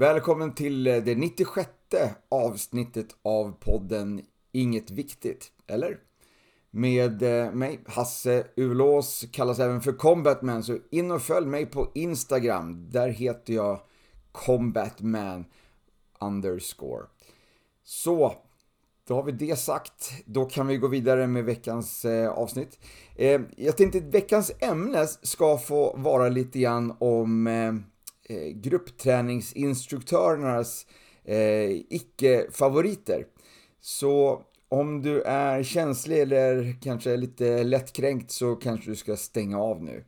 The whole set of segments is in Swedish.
Välkommen till eh, det 96 avsnittet av podden Inget Viktigt, eller? Med eh, mig, Hasse Ulås, kallas även för Combatman, så in och följ mig på Instagram. Där heter jag Combatman underscore. Så, då har vi det sagt. Då kan vi gå vidare med veckans eh, avsnitt. Eh, jag tänkte att veckans ämne ska få vara lite grann om eh Eh, gruppträningsinstruktörernas eh, icke-favoriter. Så om du är känslig eller kanske lite lättkränkt så kanske du ska stänga av nu.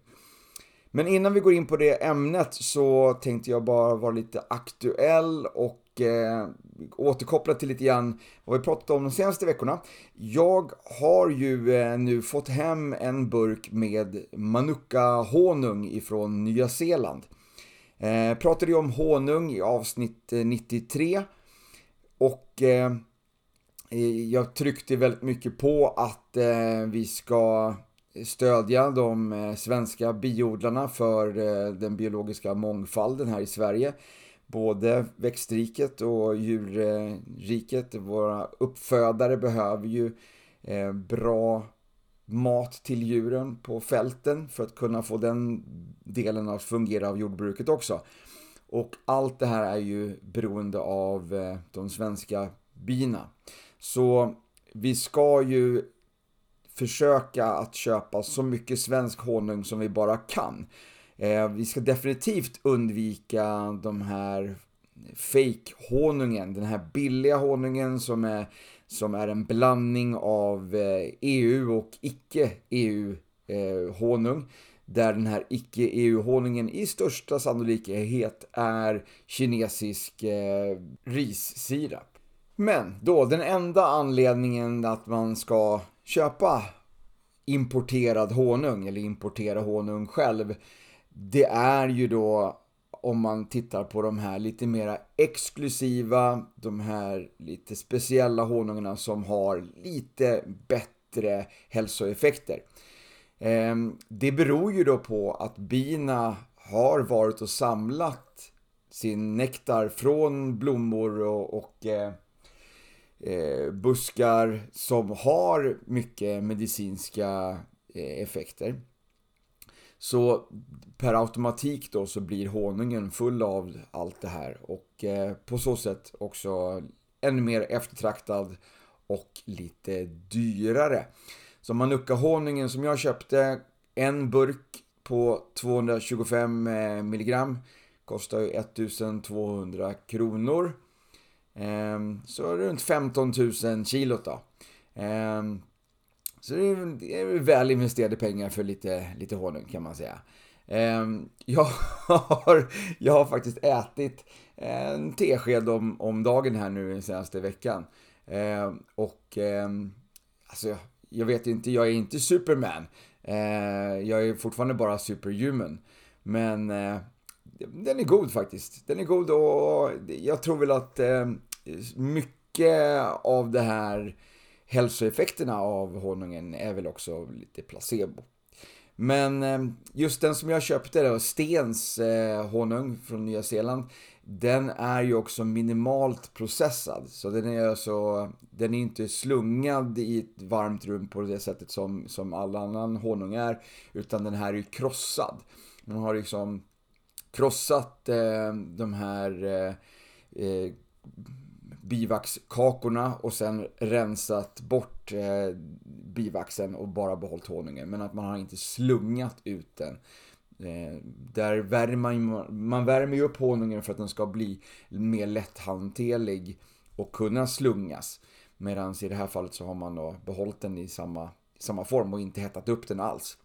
Men innan vi går in på det ämnet så tänkte jag bara vara lite aktuell och eh, återkoppla till lite grann vad vi pratat om de senaste veckorna. Jag har ju eh, nu fått hem en burk med Manuka-honung ifrån Nya Zeeland. Eh, pratade ju om honung i avsnitt eh, 93 och eh, eh, jag tryckte väldigt mycket på att eh, vi ska stödja de eh, svenska biodlarna för den biologiska mångfalden här i Sverige. Både växtriket och djurriket. Våra uppfödare behöver ju bra mat till djuren på fälten för att kunna få den delen att fungera av jordbruket också. Och allt det här är ju beroende av eh, de svenska bina. Så vi ska ju försöka att köpa så mycket svensk honung som vi bara kan. Eh, vi ska definitivt undvika de här fake-honungen, den här billiga honungen som är, som är en blandning av eh, EU och icke-EU-honung. Eh, där den här icke-EU-honungen i största sannolikhet är kinesisk eh, rissirap. Men då, den enda anledningen att man ska köpa importerad honung eller importera honung själv. Det är ju då om man tittar på de här lite mera exklusiva, de här lite speciella honungarna som har lite bättre hälsoeffekter. Ehm, det beror ju då på att bina har varit och samlat sin nektar från blommor och, och eh, eh buskar som har mycket medicinska eh, effekter. Så per automatik då så blir honungen full av allt det här och eh, på så sätt också ännu mer eftertraktad och lite dyrare. Så Manuka-honungen som jag köpte, en burk på 225 eh, milligram kostar ju 1200 kronor. Ehm, så runt 15 000 kilot då. Ehm, så det är, väl investerade pengar för lite, lite honung kan man säga. Ehm, jag har, jag har faktiskt ätit en tesked om, om dagen här nu den senaste veckan. Ehm, och ehm, alltså, jag vet inte, jag är inte Superman. Jag är fortfarande bara superhuman. Men eh, den är god faktiskt. Den är god och jag tror väl att mycket av det här hälsoeffekterna av honungen är väl också lite placebo. Men ehm, just den som jag köpte, då, Stens eh, honung från Nya Zeeland, den är ju också minimalt processad. Så den är alltså, den är inte slungad i ett varmt rum på det sättet som, som all annan honung är. Utan den här är ju krossad. Man har liksom krossat eh, de här eh, eh, bivaxkakorna och sen rensat bort eh, bivaxen och bara behållit honungen. Men att man har inte slungat ut den. Eh, där värmer man, man värmer ju upp honungen för att den ska bli mer lätthanterlig och kunna slungas. Medan i det här fallet så har man då behållit den i samma, samma form och inte hettat upp den alls.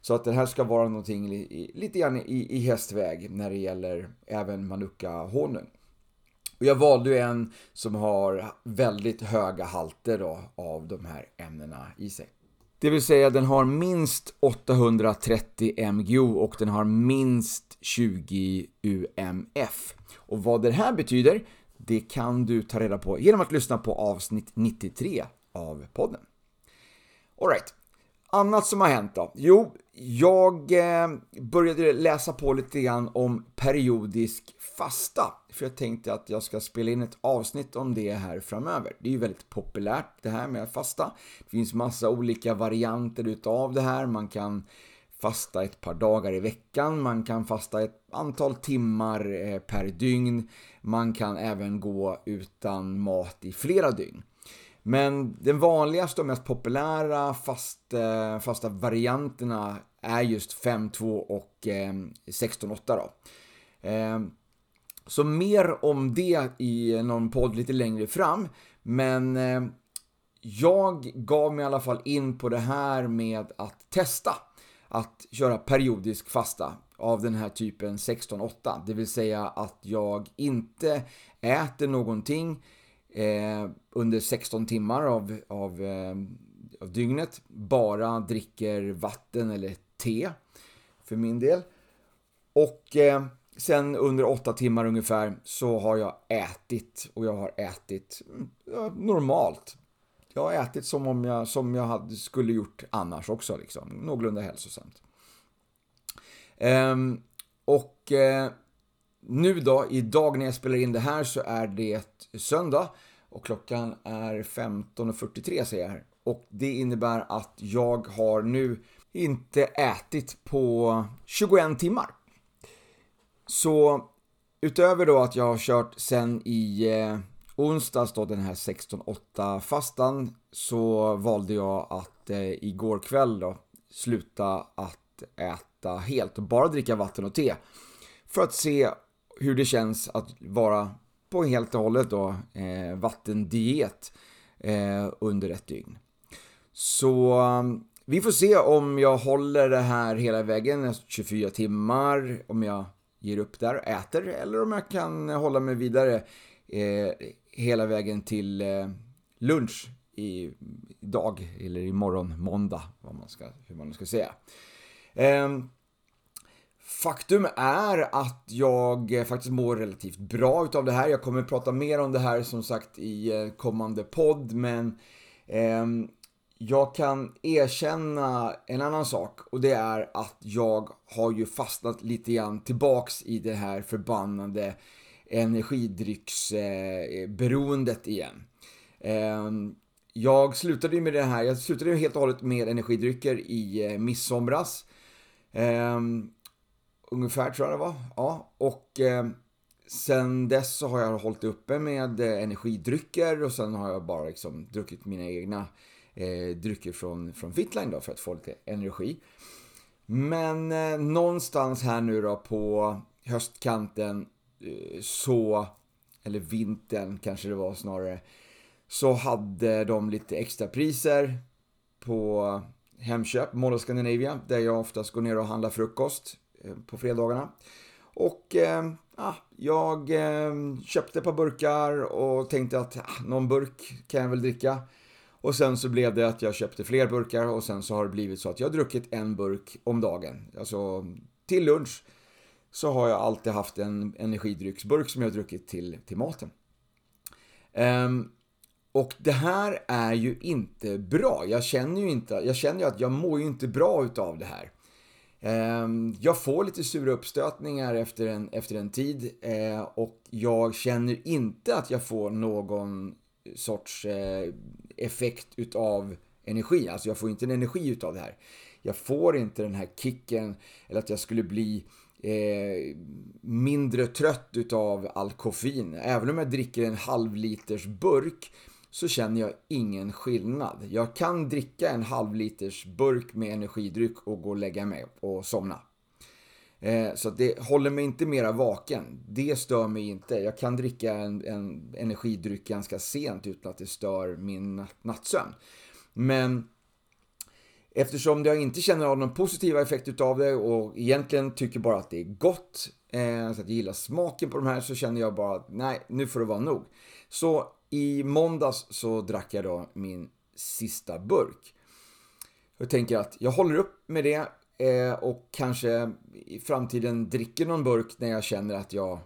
Så att det här ska vara någonting lite grann i, i hästväg när det gäller även Manuka-honung. Och jag valde ju en som har väldigt höga halter då av de här ämnena i sig. Det vill säga den har minst 830 MGO och den har minst 20 UMF. Och vad det här betyder, det kan du ta reda på genom att lyssna på avsnitt 93 av podden. Alright, Annat som har hänt då? Jo, jag eh, började läsa på lite grann om periodisk fasta. För jag tänkte att jag ska spela in ett avsnitt om det här framöver. Det är ju väldigt populärt det här med fasta. Det finns massa olika varianter utav det här. Man kan fasta ett par dagar i veckan, man kan fasta ett antal timmar eh, per dygn, man kan även gå utan mat i flera dygn. Men den vanligaste och mest populära fast, eh, fasta varianterna är just 5-2 och eh, 16-8 då. Ehm, så mer om det i någon podd lite längre fram. Men eh, jag gav mig i alla fall in på det här med att testa att köra periodisk fasta av den här typen 16-8. Det vill säga att jag inte äter någonting eh, under 16 timmar av, av, eh, av dygnet. Bara dricker vatten eller te för min del. Och eh, sen under 8 timmar ungefär så har jag ätit och jag har ätit ja, normalt. Jag har ätit som om jag, som jag hade, skulle gjort annars också, liksom. någorlunda hälsosamt. Ehm, och eh, nu då, idag när jag spelar in det här så är det söndag och klockan är 15.43 säger jag här. Och det innebär att jag har nu inte ätit på 21 timmar. Så utöver då att jag har kört sen i eh, onsdags då den här 16-8 fastan så valde jag att eh, igår kväll då sluta att äta helt och bara dricka vatten och te. För att se hur det känns att vara på helt och hållet då eh, vattendiet eh, under ett dygn. Så um, vi får se om jag håller det här hela vägen, eh, 24 timmar, om jag ger upp där och äter eller om jag kan hålla mig vidare eh, hela vägen till eh, lunch i, idag eller imorgon, måndag, vad man ska, hur man ska säga. Eh, Faktum är att jag faktiskt mår relativt bra utav det här. Jag kommer prata mer om det här som sagt i eh, kommande podd, men eh, jag kan erkänna en annan sak och det är att jag har ju fastnat lite grann tillbaks i det här förbannade energidrycksberoendet eh, igen. Eh, jag slutade ju med det här, jag slutade ju helt och hållet med energidrycker i eh, midsomras. Ehm, Ungefär tror jag det var. Ja, och eh, sen dess så har jag hållit uppe med eh, energidrycker och sen har jag bara liksom druckit mina egna eh, drycker från, från Fitline då för att få lite energi. Men eh, någonstans här nu då på höstkanten eh, så, eller vintern kanske det var snarare, så hade de lite extra priser på Hemköp, Mall of Scandinavia, där jag oftast går ner och handlar frukost. Eh, på fredagarna. Och eh, ah, jag eh, köpte ett par burkar och tänkte att ah, någon burk kan jag väl dricka. Och sen så blev det att jag köpte fler burkar och sen så har det blivit så att jag har druckit en burk om dagen. Alltså till lunch så har jag alltid haft en energidrycksburk som jag har druckit till, till maten. Um, och det här är ju inte bra. Jag känner ju inte, jag känner ju att jag mår ju inte bra utav det här. Ehm, jag får lite sura uppstötningar efter en, efter en tid eh, och jag känner inte att jag får någon sorts eh, effekt utav energi. Alltså jag får inte en energi utav det här. Jag får inte den här kicken eller att jag skulle bli eh, mindre trött utav all koffein. Även om jag dricker en halv liters burk så känner jag ingen skillnad. Jag kan dricka en halv liters burk med energidryck och gå och lägga mig och somna. Eh, så det håller mig inte mera vaken. Det stör mig inte. Jag kan dricka en, en energidryck ganska sent utan att det stör min nattsömn. Men eftersom jag inte känner av någon positiva effekt utav det och egentligen tycker bara att det är gott, eh, så att jag gillar smaken på de här, så känner jag bara att nej, nu får det vara nog. Så i måndags så drack jag då min sista burk. Jag tänker att jag håller upp med det eh, och kanske i framtiden dricker någon burk när jag känner att jag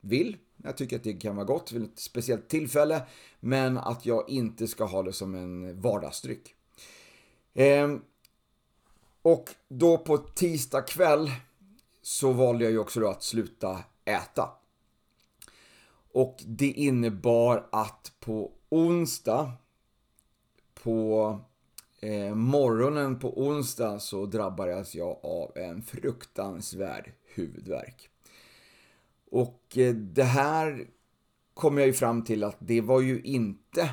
vill. Jag tycker att det kan vara gott vid ett speciellt tillfälle, men att jag inte ska ha det som en vardagsdryck. Ehm, och då på tisdag kväll så valde jag ju också då att sluta äta. Och det innebar att på onsdag, på eh, morgonen på onsdag så drabbades jag av en fruktansvärd huvudvärk. Och eh, det här kom jag ju fram till att det var ju inte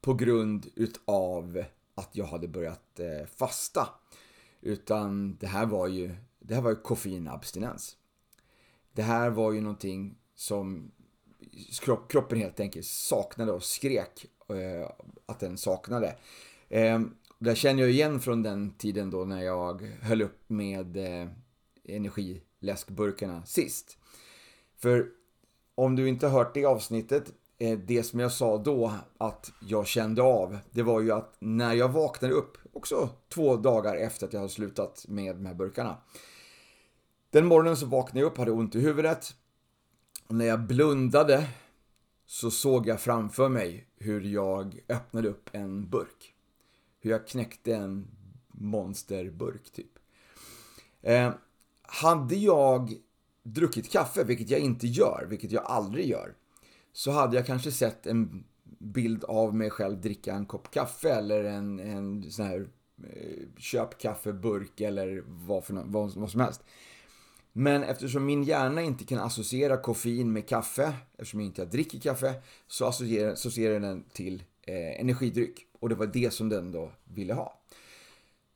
på grund utav att jag hade börjat eh, fasta. Utan det här var ju, det här var ju koffeinabstinens. Det här var ju någonting som kroppen helt enkelt saknade och skrek eh, att den saknade. Eh, det känner jag igen från den tiden då när jag höll upp med eh, energiläskburkarna sist. För om du inte har hört det avsnittet, eh, det som jag sa då att jag kände av, det var ju att när jag vaknade upp, också två dagar efter att jag hade slutat med de här burkarna. Den morgonen så vaknade jag upp, hade ont i huvudet. Och när jag blundade så såg jag framför mig hur jag öppnade upp en burk. Hur jag knäckte en monsterburk typ. Eh, hade jag druckit kaffe, vilket jag inte gör, vilket jag aldrig gör, så hade jag kanske sett en bild av mig själv dricka en kopp kaffe eller en, en sån här eh, köpkaffeburk eller vad, för, vad, vad som helst. Men eftersom min hjärna inte kan associera koffein med kaffe, eftersom jag inte dricker kaffe, så associerar, associerar den till eh, energidryck. Och det var det som den då ville ha.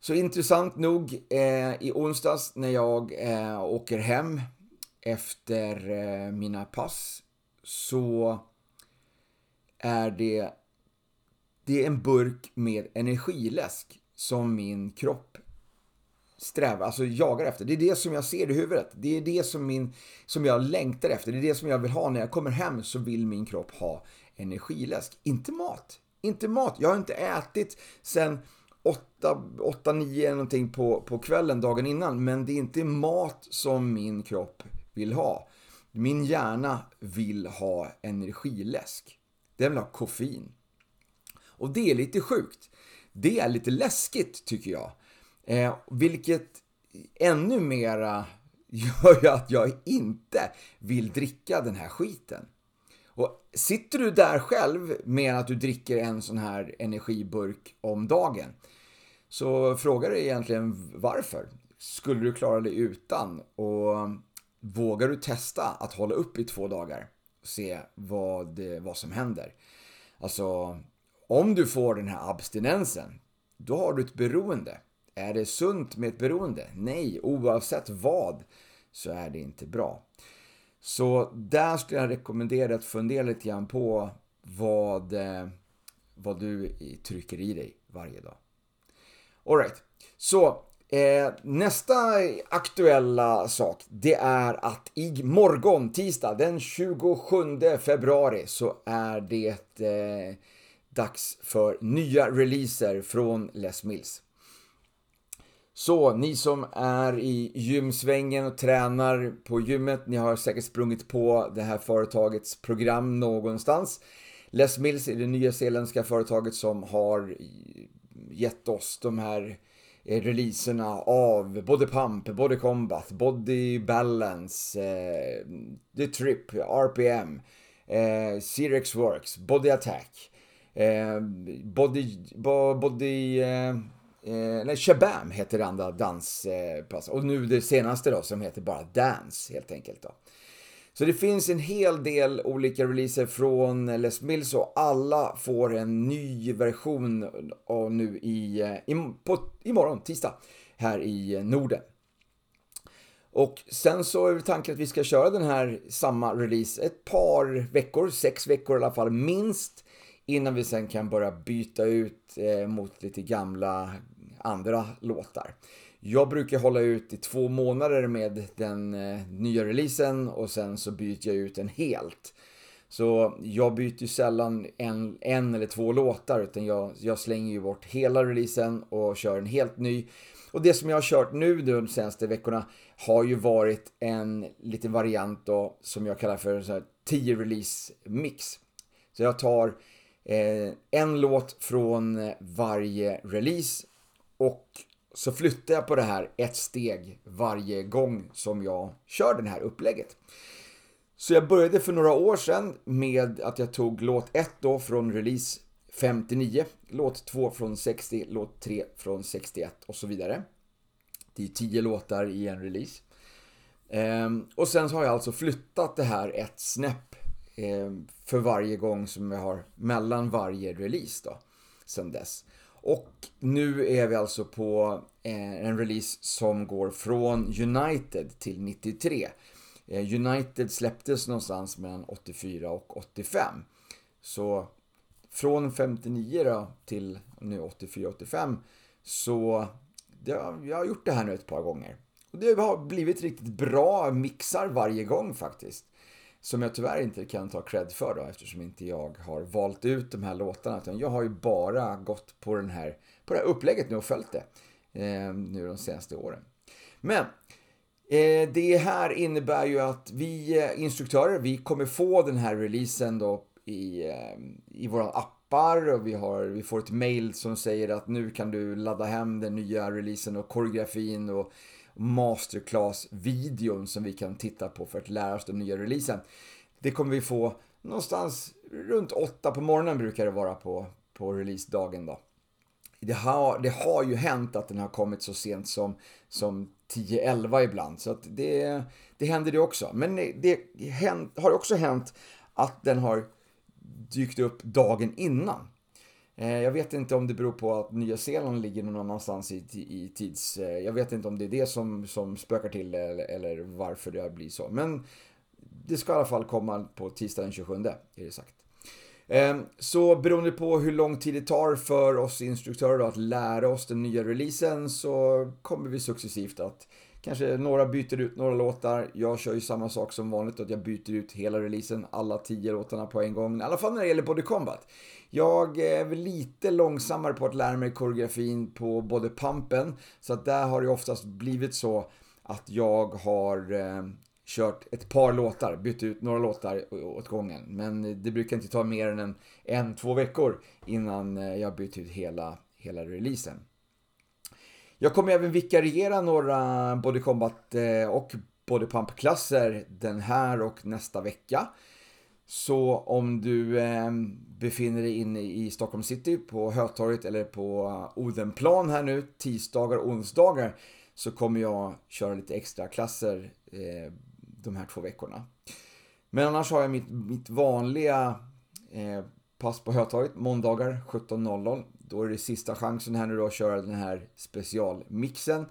Så intressant nog, eh, i onsdags när jag eh, åker hem efter eh, mina pass så är det, det är en burk med energiläsk som min kropp strävar, alltså jagar efter. Det är det som jag ser i huvudet. Det är det som, min, som jag längtar efter. Det är det som jag vill ha. När jag kommer hem så vill min kropp ha energiläsk. Inte mat. Inte mat. Jag har inte ätit sen 8, 9 någonting på, på kvällen dagen innan. Men det är inte mat som min kropp vill ha. Min hjärna vill ha energiläsk. Den vill ha koffein. Och det är lite sjukt. Det är lite läskigt tycker jag. Eh, vilket ännu mera gör ju att jag inte vill dricka den här skiten. Och sitter du där själv med att du dricker en sån här energiburk om dagen så frågar du egentligen varför. Skulle du klara dig utan? Och vågar du testa att hålla upp i två dagar och se vad, vad som händer? Alltså, om du får den här abstinensen, då har du ett beroende. Är det sunt med ett beroende? Nej, oavsett vad så är det inte bra. Så där skulle jag rekommendera att fundera lite grann på vad, eh, vad du trycker i dig varje dag. Alright, så eh, nästa aktuella sak det är att i morgon, tisdag den 27 februari så är det eh, dags för nya releaser från Les Mills. Så ni som är i gymsvängen och tränar på gymmet, ni har säkert sprungit på det här företagets program någonstans. Les Mills är det nya zeeländska företaget som har gett oss de här eh, releaserna av Body Pump, Body Combat, Body Balance, eh, The Trip, RPM, eh, Cirex Works, Body Attack, eh, Body, body eh, Eh, nej, Shabam heter det andra danspass. Eh, och nu det senaste då som heter bara Dance helt enkelt då. Så det finns en hel del olika releaser från Les Mills och alla får en ny version och nu i, eh, i, på, imorgon, tisdag, här i eh, Norden. Och sen så är tanken att vi ska köra den här samma release ett par veckor, sex veckor i alla fall minst, innan vi sen kan börja byta ut eh, mot lite gamla andra låtar. Jag brukar hålla ut i två månader med den eh, nya releasen och sen så byter jag ut den helt. Så jag byter ju sällan en, en eller två låtar utan jag, jag slänger ju bort hela releasen och kör en helt ny. Och det som jag har kört nu de senaste veckorna har ju varit en liten variant då som jag kallar för här 10 release mix. Så jag tar eh, en låt från varje release och så flyttar jag på det här ett steg varje gång som jag kör det här upplägget. Så jag började för några år sedan med att jag tog låt 1 då från release 59, låt 2 från 60, låt 3 från 61 och så vidare. Det är 10 låtar i en release. Ehm, och sen så har jag alltså flyttat det här ett snäpp ehm, för varje gång som jag har mellan varje release då, sen dess. Och nu är vi alltså på eh, en release som går från United till 93. Eh, United släpptes någonstans mellan 84 och 85. Så från 59 då till nu 84-85 så det, jag har gjort det här nu ett par gånger. Och det har blivit riktigt bra mixar varje gång faktiskt. Som jag tyvärr inte kan ta cred för då eftersom inte jag har valt ut de här låtarna. Utan jag har ju bara gått på, den här, på det här upplägget nu och följt det eh, nu de senaste åren. Men eh, det här innebär ju att vi eh, instruktörer, vi kommer få den här releasen då i, eh, i våra appar och vi, har, vi får ett mail som säger att nu kan du ladda hem den nya releasen och koreografin och masterclass-videon som vi kan titta på för att lära oss den nya releasen. Det kommer vi få någonstans runt 8 på morgonen brukar det vara på, på releasedagen då. Det har, det har ju hänt att den har kommit så sent som, som 10-11 ibland. Så att det, det händer det också. Men det har också hänt att den har dykt upp dagen innan. Eh, jag vet inte om det beror på att Nya Zeeland ligger någon annanstans i, i tids... Eh, jag vet inte om det är det som, som spökar till eller, eller varför det blir så. Men det ska i alla fall komma på tisdag den 27, är det sagt. Ehm, så beroende på hur lång tid det tar för oss instruktörer att lära oss den nya releasen så kommer vi successivt att Kanske några byter ut några låtar. Jag kör ju samma sak som vanligt, att jag byter ut hela releasen, alla tio låtarna på en gång. I alla fall när det gäller Body Combat. Jag är väl lite långsammare på att lära mig koreografin på både pumpen, så att där har det oftast blivit så att jag har eh, kört ett par låtar, bytt ut några låtar åt gången. Men det brukar inte ta mer än en, en två veckor innan eh, jag bytt ut hela, hela releasen. Jag kommer även vikariera några Body Combat eh, och Body Pump-klasser den här och nästa vecka. Så om du eh, befinner dig inne i Stockholm city på Hötorget eller på Odenplan här nu tisdagar och onsdagar så kommer jag köra lite extra klasser eh, de här två veckorna. Men annars har jag mitt, mitt vanliga pass på Hötorget måndagar 17.00 då är det sista chansen här nu då att köra den här specialmixen.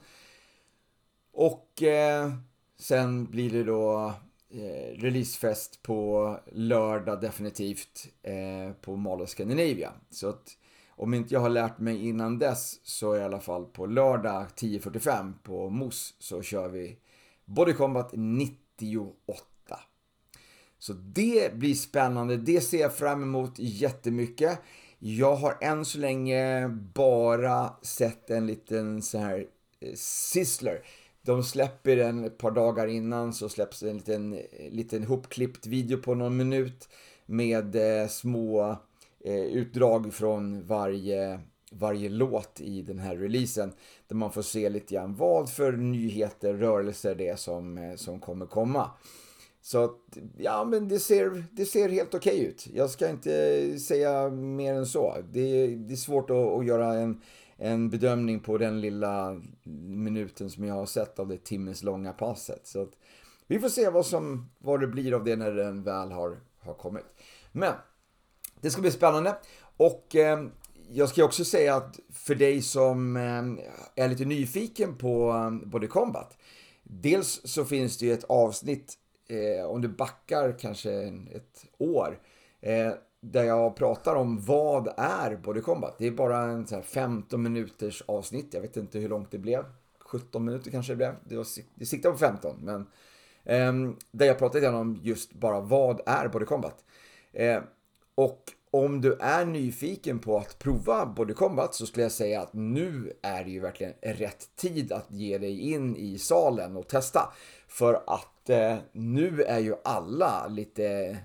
Och eh, sen blir det då eh, releasefest på lördag definitivt eh, på Malå Scandinavia. Så att om inte jag har lärt mig innan dess så i alla fall på lördag 10.45 på MOS så kör vi Body Combat 98. Så det blir spännande, det ser jag fram emot jättemycket. Jag har än så länge bara sett en liten så här eh, sizzler. De släpper den ett par dagar innan så släpps en liten, eh, liten hopklippt video på någon minut med eh, små eh, utdrag från varje, varje låt i den här releasen. Där man får se lite grann vad för nyheter, rörelser det är som, eh, som kommer komma. Så att, ja men det ser, det ser helt okej okay ut. Jag ska inte säga mer än så. Det, det är svårt att, att, göra en, en bedömning på den lilla minuten som jag har sett av det timmes långa passet. Så att, vi får se vad, som, vad det blir av det när den väl har, har kommit. Men det ska bli spännande. Och eh, jag ska också säga att för dig som eh, är lite nyfiken på eh, Body Combat. Dels så finns det ju ett avsnitt eh, om du backar kanske ett år, eh, där jag pratar om vad är Body Combat. Det är bara en så här 15 minuters avsnitt. Jag vet inte hur långt det blev. 17 minuter kanske det blev. Det, var, det siktar på 15. Men, eh, där jag pratade om just bara vad är Body Combat. Eh, och om du är nyfiken på att prova Body Combat så skulle jag säga att nu är det ju verkligen rätt tid att ge dig in i salen och testa. För att eh, nu är ju alla lite,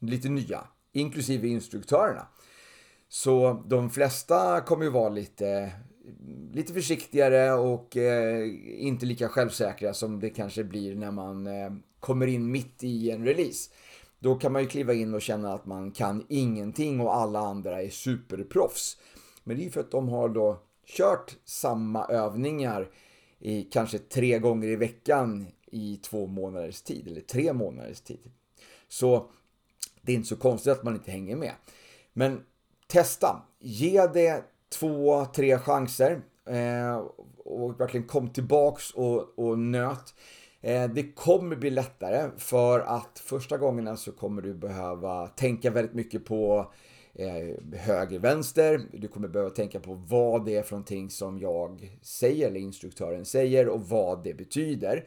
lite nya, inklusive instruktörerna. Så de flesta kommer ju vara lite lite försiktigare och eh, inte lika självsäkra som det kanske blir när man eh, kommer in mitt i en release. Då kan man ju kliva in och känna att man kan ingenting och alla andra är superproffs. Men det är för att de har då kört samma övningar i kanske tre gånger i veckan i två månaders tid, eller tre månaders tid. Så det är inte så konstigt att man inte hänger med. Men testa, ge det två, tre chanser eh, och verkligen kom tillbaks och, och nöt. Eh, det kommer bli lättare för att första gångerna så kommer du behöva tänka väldigt mycket på eh, höger, vänster. Du kommer behöva tänka på vad det är för någonting som jag säger eller instruktören säger och vad det betyder.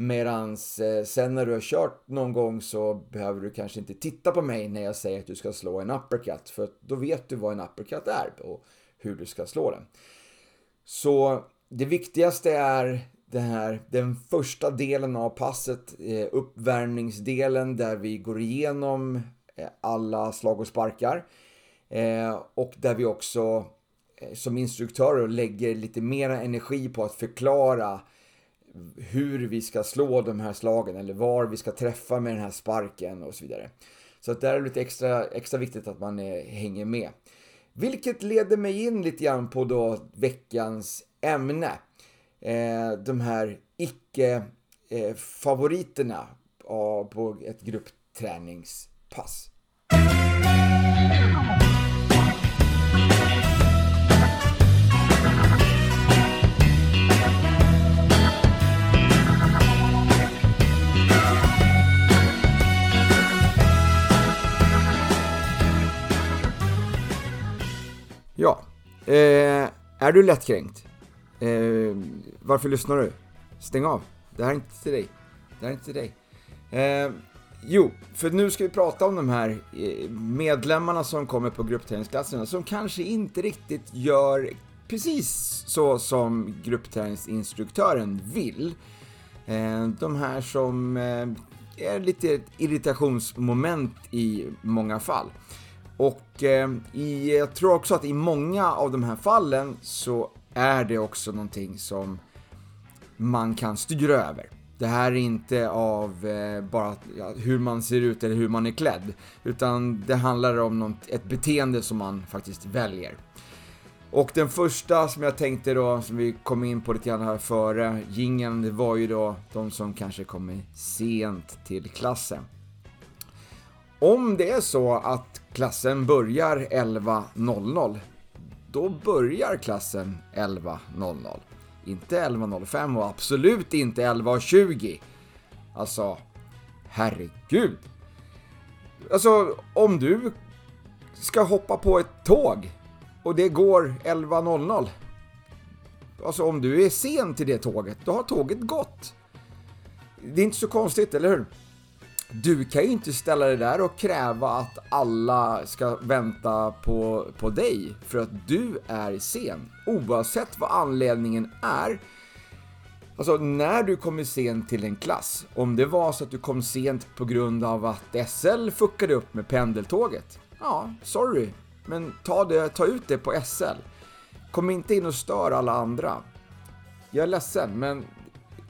Medans eh, sen när du har kört någon gång så behöver du kanske inte titta på mig när jag säger att du ska slå en uppercut. För då vet du vad en uppercut är och hur du ska slå den. Så det viktigaste är det här, den första delen av passet, eh, uppvärmningsdelen där vi går igenom eh, alla slag och sparkar. Eh, och där vi också eh, som instruktörer lägger lite mer energi på att förklara hur vi ska slå de här slagen eller var vi ska träffa med den här sparken och så vidare. Så att där är det lite extra, extra viktigt att man är, hänger med. Vilket leder mig in lite grann på då veckans ämne. Eh, de här icke-favoriterna eh, på ett gruppträningspass. Eh, är du lättkränkt? Eh, varför lyssnar du? Stäng av. Det här är inte till dig. Det här är inte till dig. Eh, jo, för nu ska vi prata om de här eh, medlemmarna som kommer på gruppträningsklasserna som kanske inte riktigt gör precis så som gruppträningsinstruktören vill. Eh, de här som eh, är lite irritationsmoment i många fall. Och eh, i, jag tror också att i många av de här fallen så är det också någonting som man kan styra över. Det här är inte av eh, bara ja, hur man ser ut eller hur man är klädd, utan det handlar om något, ett beteende som man faktiskt väljer. Och den första som jag tänkte då, som vi kom in på lite grann här före gingen, det var ju då de som kanske kommer sent till klassen. Om det är så att klassen börjar 11.00, då börjar klassen 11.00. Inte 11.05 och absolut inte 11.20. Alltså, herregud. Alltså, om du ska hoppa på ett tåg och det går 11.00. Alltså om du är sen till det tåget, då har tåget gått. Det är inte så konstigt, eller hur? Du kan ju inte ställa dig där och kräva att alla ska vänta på, på dig för att du är sen. Oavsett vad anledningen är. Alltså när du kommer sent till en klass, om det var så att du kom sent på grund av att SL fuckade upp med pendeltåget. Ja, sorry, men ta, det, ta ut det på SL. Kom inte in och stör alla andra. Jag är ledsen, men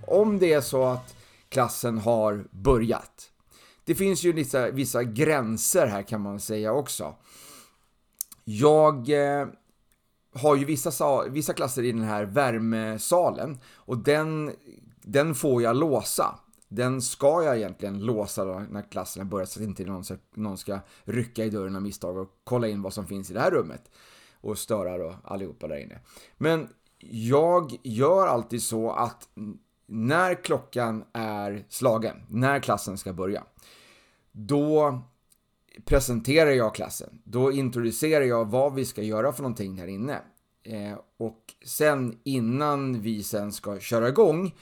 om det är så att klassen har börjat, det finns ju vissa, vissa gränser här kan man säga också. Jag eh, har ju vissa, vissa klasser i den här värmesalen och den, den får jag låsa. Den ska jag egentligen låsa då när klasserna börjar så att inte någon ska, någon ska rycka i dörren av misstag och kolla in vad som finns i det här rummet och störa då allihopa där inne. Men jag gör alltid så att när klockan är slagen, när klassen ska börja, då presenterar jag klassen. Då introducerar jag vad vi ska göra för någonting här inne. Eh, och sen innan vi sen ska köra igång,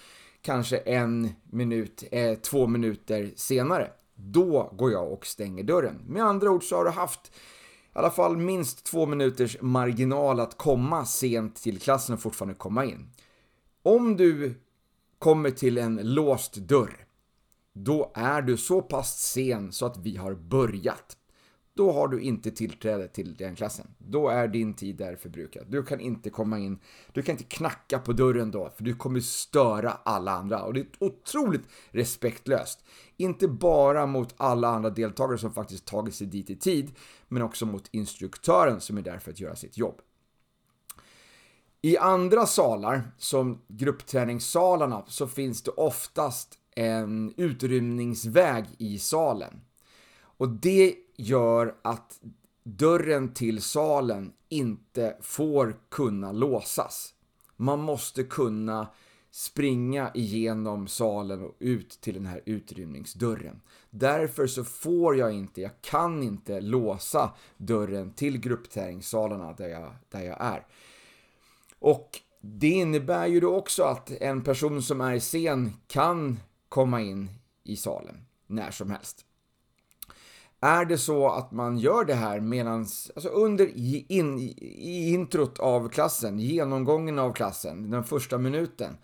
kanske en minut, eh, två minuter senare, då går jag och stänger dörren. Med andra ord så har du haft i alla fall minst två minuters marginal att komma sent till klassen och fortfarande komma in. Om du kommer till en låst dörr, då är du så pass sen så att vi har börjat. då har du inte tillträde till den klassen. Då är din tid där förbrukad. Du kan inte komma in, du kan inte knacka på dörren då, för du kommer störa alla andra. Och det är otroligt respektlöst. Inte bara mot alla andra deltagare som faktiskt tagit sig dit i tid, men också mot instruktören som är där för att göra sitt jobb. I andra salar, som gruppträningssalarna, så finns det oftast en utrymningsväg i salen. Och det gör att dörren till salen inte får kunna låsas. Man måste kunna springa igenom salen och ut till den här utrymningsdörren. Därför så får jag inte, jag kan inte låsa dörren till gruppträningssalarna där jag, där jag är. Och det innebär ju då också att en person som är sen kan komma in i salen när som helst. Är det så att man gör det här medans, alltså under in, i introt av klassen, genomgången av klassen, den första minuten,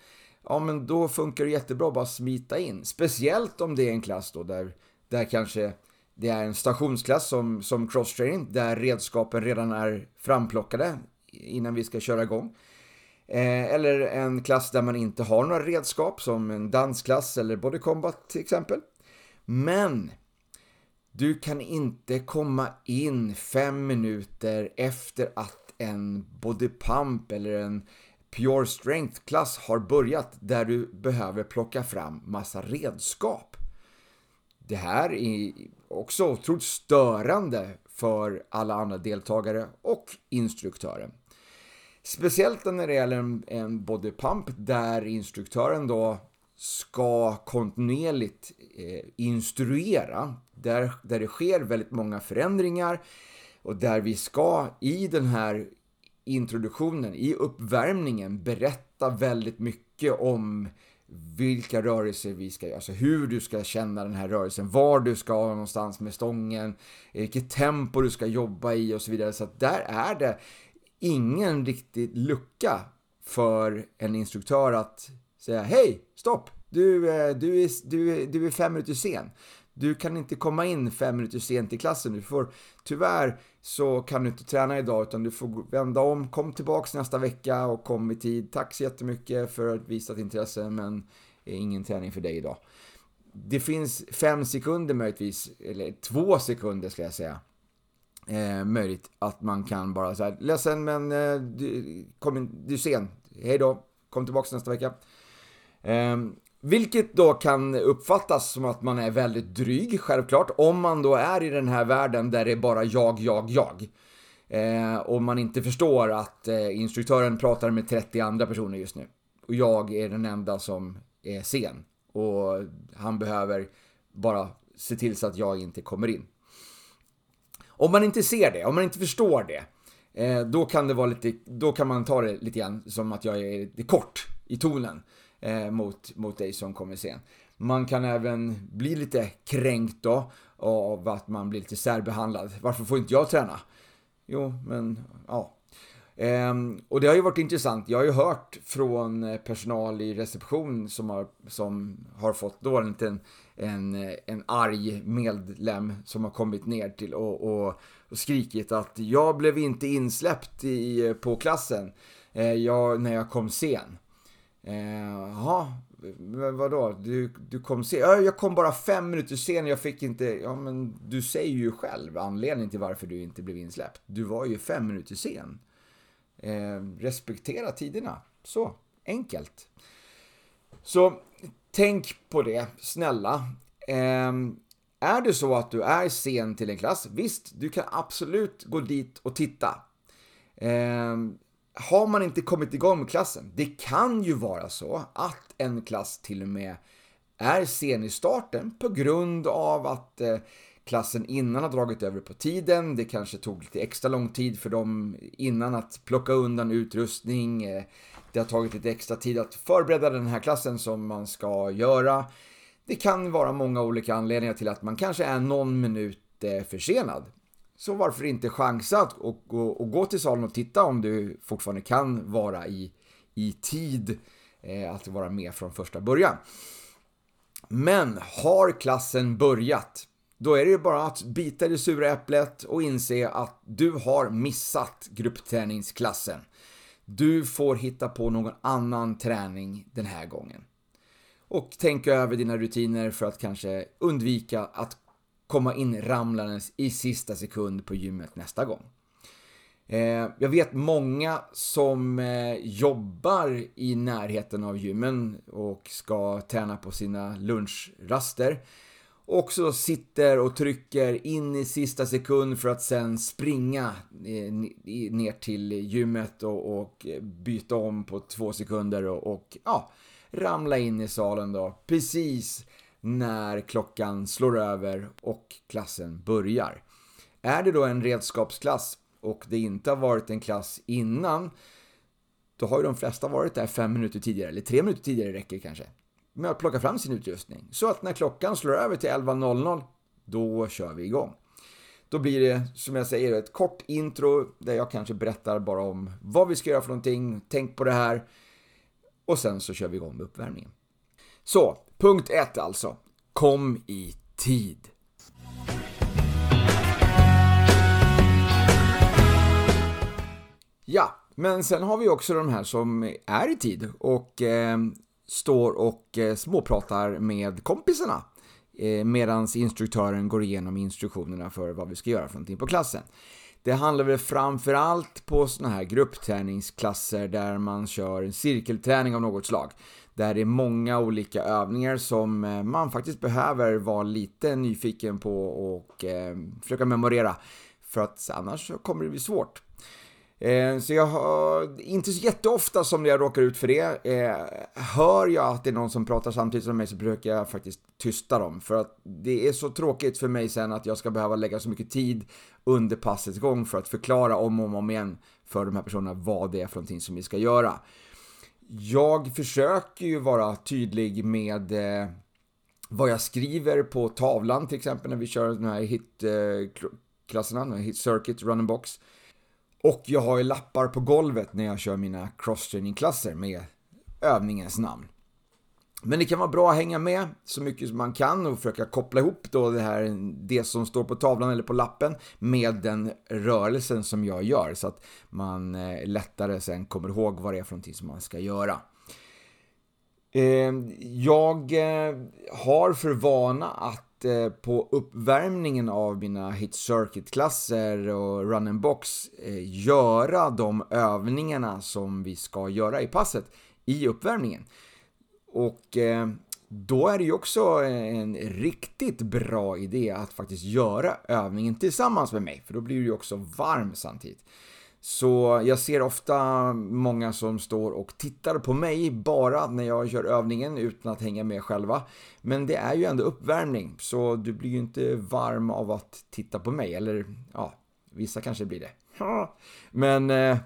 ja men då funkar det jättebra att bara smita in. Speciellt om det är en klass då där, där kanske det är en stationsklass som, som crosstraining, där redskapen redan är framplockade innan vi ska köra igång. Eh, eller en klass där man inte har några redskap som en dansklass eller body combat till exempel. Men du kan inte komma in fem minuter efter att en body pump eller en pure strength-klass har börjat där du behöver plocka fram massa redskap. Det här är också otroligt störande för alla andra deltagare och instruktören. Speciellt när det gäller en, en body pump där instruktören då ska kontinuerligt eh, instruera, där, där det sker väldigt många förändringar och där vi ska i den här introduktionen, i uppvärmningen, berätta väldigt mycket om vilka rörelser vi ska göra, alltså hur du ska känna den här rörelsen, var du ska någonstans med stången, eh, vilket tempo du ska jobba i och så vidare. Så att där är det ingen riktig lucka för en instruktör att säga hej, stopp, du, eh, du, är, du, du är fem minuter sen. Du kan inte komma in fem minuter sent i klassen. Du får, tyvärr så kan du inte träna idag utan du får vända om, kom tillbaks nästa vecka och kom i tid. Tack så jättemycket för att visat intresse men ingen träning för dig idag. Det finns fem sekunder möjligtvis, eller två sekunder ska jag säga, eh, möjligt att man kan bara säga ledsen men eh, du, kom in, du är sen, hej då, kom tillbaks nästa vecka. Eh, vilket då kan uppfattas som att man är väldigt dryg, självklart, om man då är i den här världen där det är bara jag, jag, jag. Eh, och man inte förstår att eh, instruktören pratar med 30 andra personer just nu. Och jag är den enda som är sen. Och han behöver bara se till så att jag inte kommer in. Om man inte ser det, om man inte förstår det, eh, då kan det vara lite, då kan man ta det lite grann som att jag är lite kort i tonen eh, mot, mot dig som kommer sen. Man kan även bli lite kränkt då av att man blir lite särbehandlad. Varför får inte jag träna? Jo, men ja. Ehm, och det har ju varit intressant. Jag har ju hört från eh, personal i reception som har, som har fått då en en, eh, en arg medlem som har kommit ner till och, och, och skrikit att jag blev inte insläppt i, på klassen eh, jag, när jag kom sen. Ehm, jaha, eh, vadå? Du, du kom sen? Ja, jag kom bara fem minuter sen, jag fick inte... Ja, men du säger ju själv anledningen till varför du inte blev insläppt. Du var ju fem minuter sen. Eh, respektera tiderna. Så, enkelt. Så tänk på det, snälla. Ehm, är det så att du är sen till en klass, visst, du kan absolut gå dit och titta. Eh, har man inte kommit igång med klassen, det kan ju vara så att en klass till och med är sen i starten på grund av att eh, klassen innan har dragit över på tiden. Det kanske tog lite extra lång tid för dem innan att plocka undan utrustning. Eh, det har tagit lite extra tid att förbereda den här klassen som man ska göra. Det kan vara många olika anledningar till att man kanske är någon minut eh, försenad. Så varför inte chansa att och, och, och gå till salen och titta om du fortfarande kan vara i, i tid eh, att vara med från första början. Men har klassen börjat, då är det ju bara att bita det sura äpplet och inse att du har missat gruppträningsklassen. Du får hitta på någon annan träning den här gången. Och tänk över dina rutiner för att kanske undvika att komma in ramlandes i sista sekund på gymmet nästa gång. Eh, jag vet många som eh, jobbar i närheten av gymmen och ska träna på sina lunchraster. Också sitter och trycker in i sista sekund för att sen springa eh, ner till gymmet och, byta om på två sekunder och, och ja, ramla in i salen då. Precis när klockan slår över och klassen börjar. Är det då en redskapsklass och det inte har varit en klass innan, då har ju de flesta varit där fem minuter tidigare, eller tre minuter tidigare räcker kanske, med att plocka fram sin utrustning. Så att när klockan slår över till 11.00, då kör vi igång. Då blir det, som jag säger, ett kort intro där jag kanske berättar bara om vad vi ska göra för någonting, tänk på det här, och sen så kör vi igång med uppvärmningen. Så, punkt 1 alltså. Kom i tid. Ja, men sen har vi också de här som är i tid och eh, står och eh, småpratar med kompisarna eh, medan instruktören går igenom instruktionerna för vad vi ska göra för någonting på klassen. Det handlar väl framförallt på sådana här gruppträningsklasser där man kör en cirkelträning av något slag. Där det är många olika övningar som eh, man faktiskt behöver vara lite nyfiken på och eh, försöka memorera. För att annars kommer det bli svårt. Eh, så jag har, inte så jätteofta som jag råkar ut för det, eh, hör jag att det är någon som pratar samtidigt som mig så försöker jag faktiskt tysta dem. För att det är så tråkigt för mig sen att jag ska behöva lägga så mycket tid under passets gång för att förklara om och om igen för de här personerna vad det är för någonting som vi ska göra. Jag försöker ju vara tydlig med eh, vad jag skriver på tavlan till exempel när vi kör de här hitklasserna, hit circuit, run and box. Och jag har ju lappar på golvet när jag kör mina crosstraining-klasser med övningens namn. Men det kan vara bra att hänga med så mycket som man kan och försöka koppla ihop då det här, det som står på tavlan eller på lappen med den rörelsen som jag gör så att man eh, lättare sen kommer ihåg vad det är för någonting som man ska göra. Ehm, jag eh, har för vana att Eh, på uppvärmningen av mina hit circuit-klasser och run and box eh, göra de övningarna som vi ska göra i passet i uppvärmningen. Och eh, då är det ju också en riktigt bra idé att faktiskt göra övningen tillsammans med mig, för då blir du ju också varm samtidigt. Så jag ser ofta många som står och tittar på mig bara när jag gör övningen utan att hänga med själva. Men det är ju ändå uppvärmning, så du blir ju inte varm av att titta på mig. Eller ja, vissa kanske blir det. Men, eh,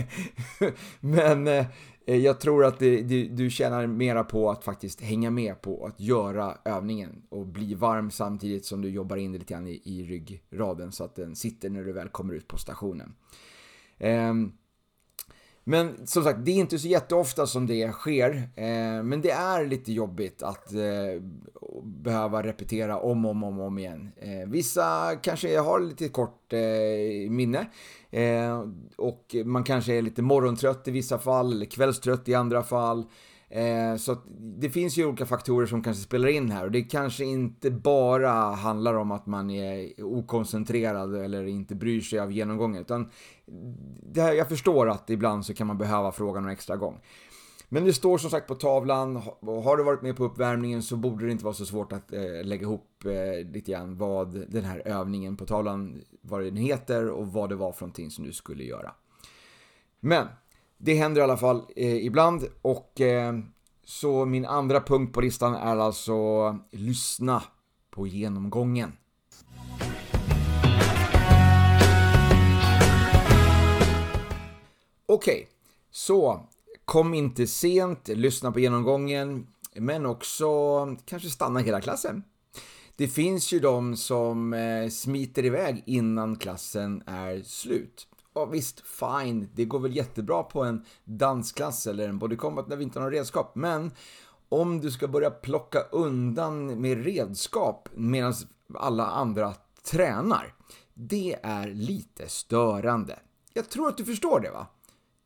men eh, jag tror att det, du tjänar mera på att faktiskt hänga med på att göra övningen och bli varm samtidigt som du jobbar in det lite grann i, i ryggraden så att den sitter när du väl kommer ut på stationen. Ehm, men som sagt, det är inte så jätteofta som det sker. Ehm, men det är lite jobbigt att eh, behöva repetera om och om, om, om igen. Ehm, vissa kanske har lite kort eh, minne. Och man kanske är lite morgontrött i vissa fall, eller kvällstrött i andra fall. Eh, så det finns ju olika faktorer som kanske spelar in här och det kanske inte bara handlar om att man är okoncentrerad eller inte bryr sig av genomgången utan det här, jag förstår att ibland så kan man behöva fråga någon extra gång. Men det står som sagt på tavlan, har du varit med på uppvärmningen så borde det inte vara så svårt att eh, lägga ihop eh, lite grann vad den här övningen på tavlan, vad den heter och vad det var för någonting som du skulle göra. Men det händer i alla fall eh, ibland och eh, så min andra punkt på listan är alltså lyssna på genomgången. Okej, okay, så kom inte sent, lyssna på genomgången, men också kanske stanna hela klassen. Det finns ju de som eh, smiter iväg innan klassen är slut ja visst, fine, det går väl jättebra på en dansklass eller en bodycombat när vi inte har några redskap, men om du ska börja plocka undan med redskap medan alla andra tränar. Det är lite störande. Jag tror att du förstår det va?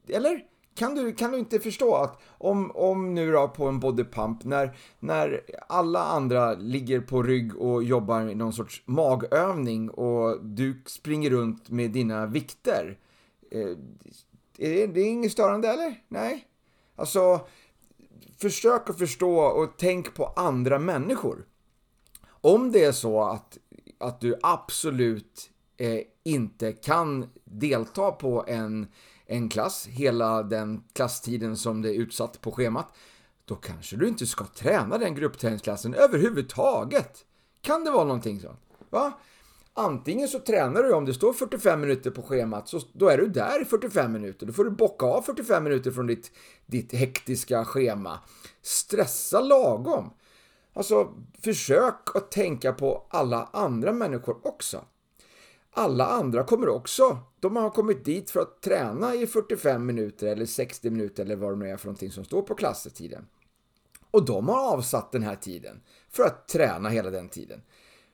Eller? Kan du, kan du inte förstå att om, om nu då på en bodypump när, när alla andra ligger på rygg och jobbar med någon sorts magövning och du springer runt med dina vikter. Eh, är det, är inget störande eller? Nej? Alltså, försök att förstå och tänk på andra människor. Om det är så att, att du absolut eh, inte kan delta på en en klass hela den klasstiden som det är utsatt på schemat, då kanske du inte ska träna den gruppträningsklassen överhuvudtaget. Kan det vara någonting sånt? Va? Antingen så tränar du om det står 45 minuter på schemat, så då är du där i 45 minuter. Då får du bocka av 45 minuter från ditt, ditt hektiska schema. Stressa lagom. Alltså, försök att tänka på alla andra människor också alla andra kommer också. De har kommit dit för att träna i 45 minuter eller 60 minuter eller vad det nu är för någonting som står på klasstiden. Och de har avsatt den här tiden för att träna hela den tiden.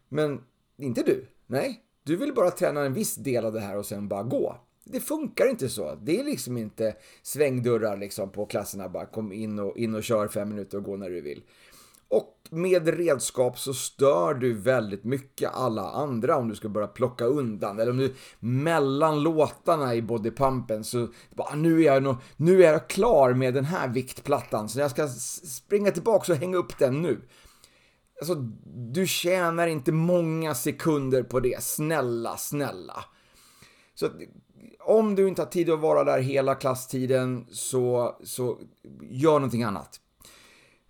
Men inte du. Nej, du vill bara träna en viss del av det här och sen bara gå. Det funkar inte så. Det är liksom inte svängdörrar liksom på klasserna. Bara kom in och, in och kör fem minuter och gå när du vill. Och med redskap så stör du väldigt mycket alla andra om du ska börja plocka undan. Eller om du mellan låtarna i bodypumpen så bara, nu, är jag nog, nu är jag klar med den här viktplattan så jag ska springa tillbaka och hänga upp den nu. Alltså, du tjänar inte många sekunder på det. Snälla, snälla. Så om du inte har tid att vara där hela klasstiden så, så gör någonting annat.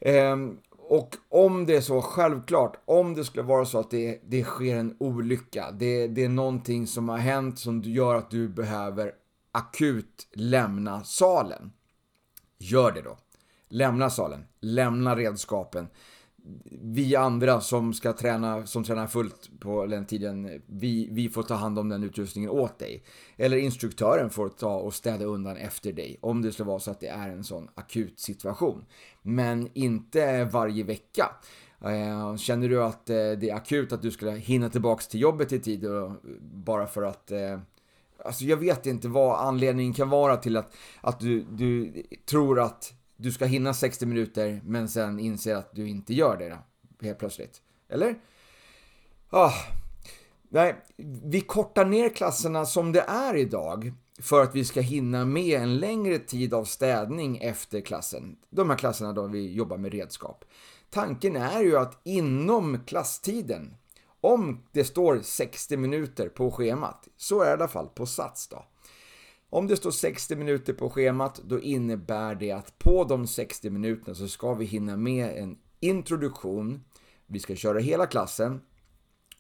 Um, och om det är så, självklart, om det skulle vara så att det, det sker en olycka, det, det är någonting som har hänt som gör att du behöver akut lämna salen. Gör det då. Lämna salen, lämna redskapen vi andra som ska träna, som tränar fullt på den tiden, vi, vi får ta hand om den utrustningen åt dig. Eller instruktören får ta och städa undan efter dig, om det skulle vara så att det är en sån akut situation. Men inte varje vecka. Eh, känner du att eh, det är akut att du skulle hinna tillbaks till jobbet i tid bara för att eh, Alltså jag vet inte vad anledningen kan vara till att, att du, du tror att du ska hinna 60 minuter men sen inser att du inte gör det då, helt plötsligt. Eller? Ah. Nej, vi kortar ner klasserna som det är idag för att vi ska hinna med en längre tid av städning efter klassen. De här klasserna då vi jobbar med redskap. Tanken är ju att inom klasstiden, om det står 60 minuter på schemat, så är det i alla fall på Sats då. Om det står 60 minuter på schemat, då innebär det att på de 60 minuterna så ska vi hinna med en introduktion. Vi ska köra hela klassen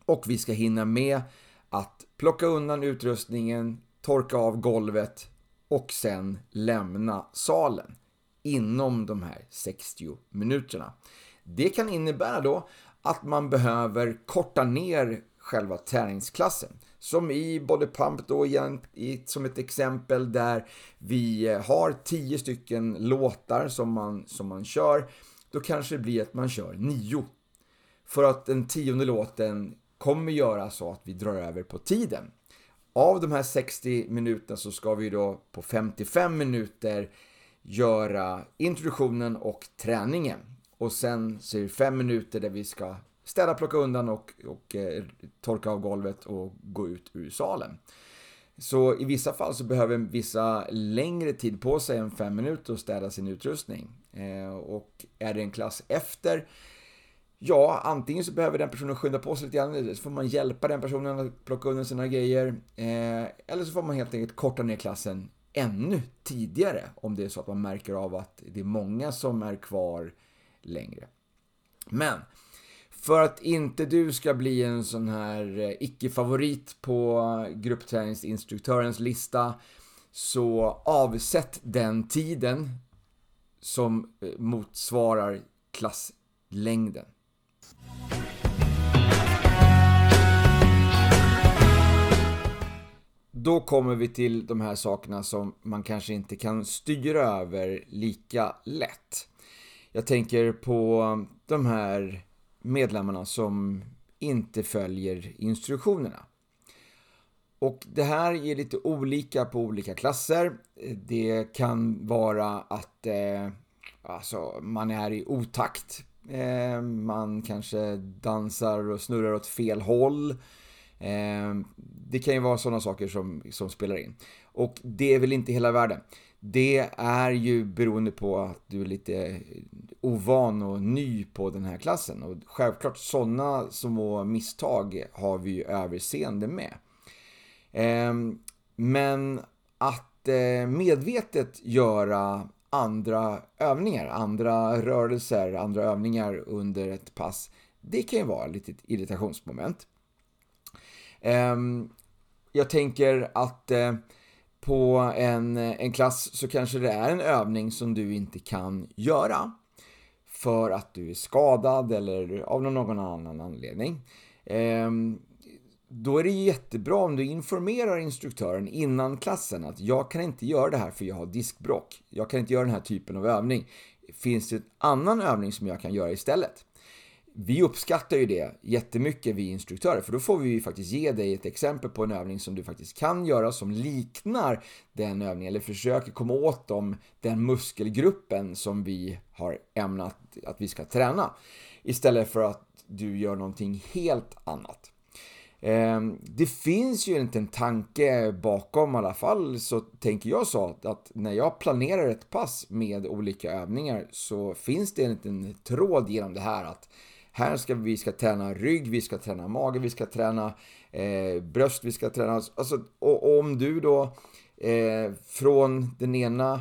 och vi ska hinna med att plocka undan utrustningen, torka av golvet och sen lämna salen inom de här 60 minuterna. Det kan innebära då att man behöver korta ner själva träningsklassen. Som i Body Pump då igen, som ett exempel där vi eh, har 10 stycken låtar som man, som man kör. Då kanske det blir att man kör 9. För att den tionde låten kommer göra så att vi drar över på tiden. Av de här 60 minuterna så ska vi då på 55 minuter göra introduktionen och träningen. Och sen så är det 5 minuter där vi ska städa, plocka undan och, och eh, torka av golvet och gå ut ur salen. Så i vissa fall så behöver vissa längre tid på sig än 5 minuter att städa sin utrustning. Eh, och är det en klass efter, ja, antingen så behöver den personen skynda på sig lite grann, så får man hjälpa den personen att plocka undan sina grejer. Eh, eller så får man helt enkelt korta ner klassen ännu tidigare om det är så att man märker av att det är många som är kvar längre. Men för att inte du ska bli en sån här eh, icke-favorit på gruppträningsinstruktörens lista så avsätt den tiden som eh, motsvarar klasslängden. Då kommer vi till de här sakerna som man kanske inte kan styra över lika lätt. Jag tänker på de här medlemmarna som inte följer instruktionerna. Och det här är lite olika på olika klasser. Det kan vara att eh, alltså, man är i otakt. Eh, man kanske dansar och snurrar åt fel håll. Ehm, det kan ju vara sådana saker som, som spelar in. Och det är väl inte hela världen. Det är ju beroende på att du är lite ovan och ny på den här klassen. Och självklart sådana små misstag har vi ju överseende med. Ehm, men att eh, medvetet göra andra övningar, andra rörelser, andra övningar under ett pass, det kan ju vara ett litet irritationsmoment. Ehm, jag tänker att eh, på en, en klass så kanske det är en övning som du inte kan göra för att du är skadad eller av någon annan anledning. Ehm, då är det jättebra om du informerar instruktören innan klassen att jag kan inte göra det här för jag har diskbråck. Jag kan inte göra den här typen av övning. Finns det en annan övning som jag kan göra istället? Vi uppskattar ju det jättemycket, vi instruktörer, för då får vi ju faktiskt ge dig ett exempel på en övning som du faktiskt kan göra som liknar den övningen, eller försöker komma åt dem, den muskelgruppen som vi har ämnat att vi ska träna. Istället för att du gör någonting helt annat. Ehm, det finns ju inte en tanke bakom i alla fall, så tänker jag så att när jag planerar ett pass med olika övningar så finns det en liten tråd genom det här att här ska vi ska träna rygg, vi ska träna mage, vi ska träna eh, bröst, vi ska träna... Alltså, och, och om du då eh, från den ena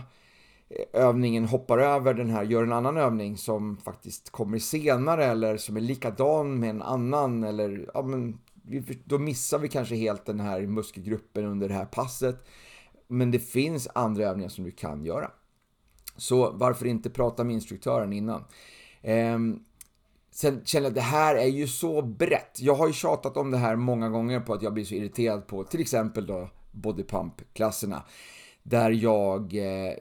eh, övningen hoppar över den här, gör en annan övning som faktiskt kommer senare eller som är likadan med en annan eller ja, men, då missar vi kanske helt den här muskelgruppen under det här passet. Men det finns andra övningar som du kan göra. Så varför inte prata med instruktören innan? Ehm, sen känner jag att det här är ju så brett. Jag har ju tjatat om det här många gånger på att jag blir så irriterad på till exempel då bodypump-klasserna. Där jag eh,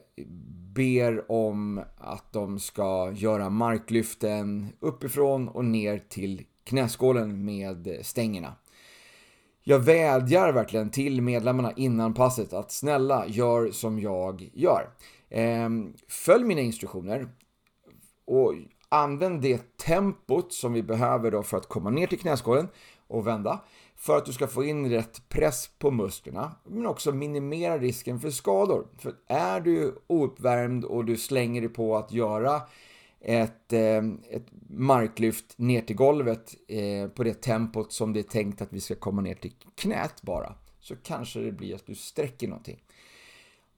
ber om att de ska göra marklyften uppifrån och ner till knäskålen med stängerna. Jag vädjar verkligen till medlemmarna innan passet att snälla, gör som jag gör. Ehm, följ mina instruktioner och använd det tempot som vi behöver då för att komma ner till knäskålen och vända för att du ska få in rätt press på musklerna, men också minimera risken för skador. För är du ouppvärmd och du slänger dig på att göra ett, eh, ett marklyft ner till golvet eh, på det tempot som det är tänkt att vi ska komma ner till knät bara, så kanske det blir att du sträcker någonting.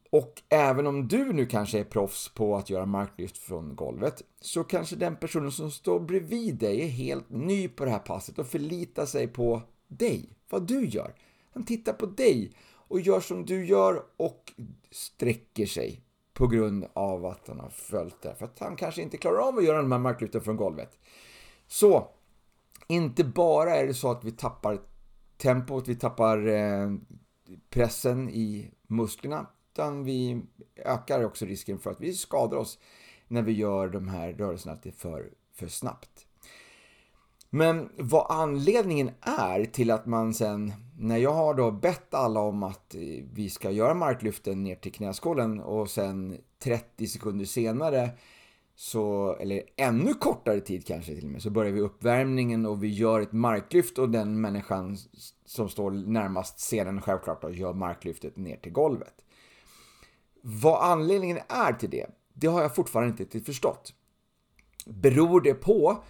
Och även om du nu kanske är proffs på att göra marklyft från golvet, så kanske den personen som står bredvid dig är helt ny på det här passet och förlitar sig på dig, vad du gör. Han tittar på dig och gör som du gör och sträcker sig på grund av att han har följt det. För att han kanske inte klarar av att göra de här marklyften från golvet. Så, inte bara är det så att vi tappar tempot, vi tappar eh, pressen i musklerna, utan vi ökar också risken för att vi skadar oss när vi gör de här rörelserna till för, för snabbt. Men vad anledningen är till att man sen, när jag har då bett alla om att eh, vi ska göra marklyften ner till knäskålen och sen 30 sekunder senare så, eller ännu kortare tid kanske till och med, så börjar vi uppvärmningen och vi gör ett marklyft och den människan som står närmast scenen självklart då, gör marklyftet ner till golvet. Vad anledningen är till det, det har jag fortfarande inte förstått. Beror det på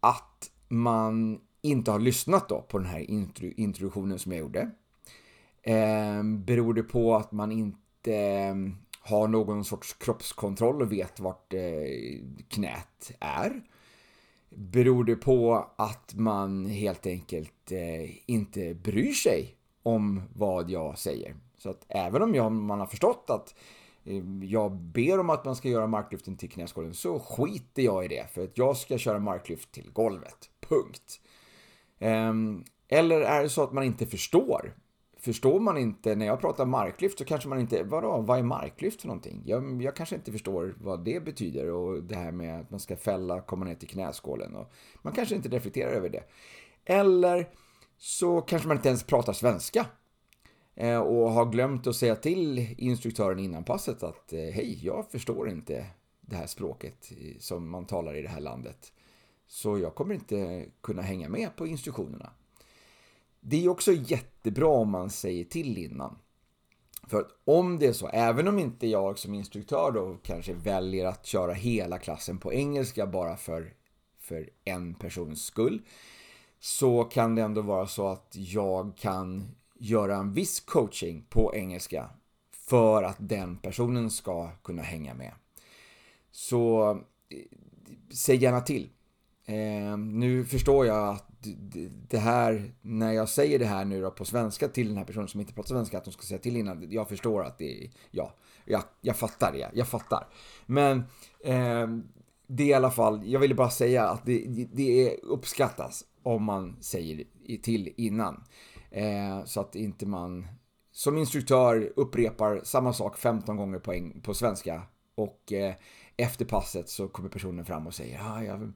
att man inte har lyssnat då på den här introduktionen som jag gjorde? Eh, beror det på att man inte ehm, har någon sorts kroppskontroll och vet vart eh, knät är? Beror det på att man helt enkelt eh, inte bryr sig om vad jag säger? Så att även om jag, man har förstått att eh, jag ber om att man ska göra marklyften till knäskålen så skiter jag i det för att jag ska köra marklyft till golvet. Punkt. Ehm, eller är det så att man inte förstår? förstår man inte, när jag pratar marklyft så kanske man inte, vadå, vad är marklyft för någonting? Jag, jag kanske inte förstår vad det betyder och det här med att man ska fälla, komma ner till knäskålen och man kanske inte reflekterar över det. Eller så kanske man inte ens pratar svenska Eh, och har glömt att säga till instruktören innan passet att eh, hej, jag förstår inte det här språket som man talar i det här landet. Så jag kommer inte kunna hänga med på instruktionerna. Det är också jättebra om man säger till innan. För att om det är så, även om inte jag som instruktör då kanske väljer att köra hela klassen på engelska bara för, för en persons skull, så kan det ändå vara så att jag kan göra en viss coaching på engelska för att den personen ska kunna hänga med. Så eh, säg gärna till. Eh, nu förstår jag att det här, när jag säger det här nu då på svenska till den här personen som inte pratar svenska, att de ska säga till innan. Jag förstår att det är, ja, jag, jag fattar det, jag fattar. Men eh, det är i alla fall, jag ville bara säga att det, det uppskattas om man säger till innan. Eh, så att inte man som instruktör upprepar samma sak 15 gånger på, eng, på svenska och eh, efter passet så kommer personen fram och säger ah, jag,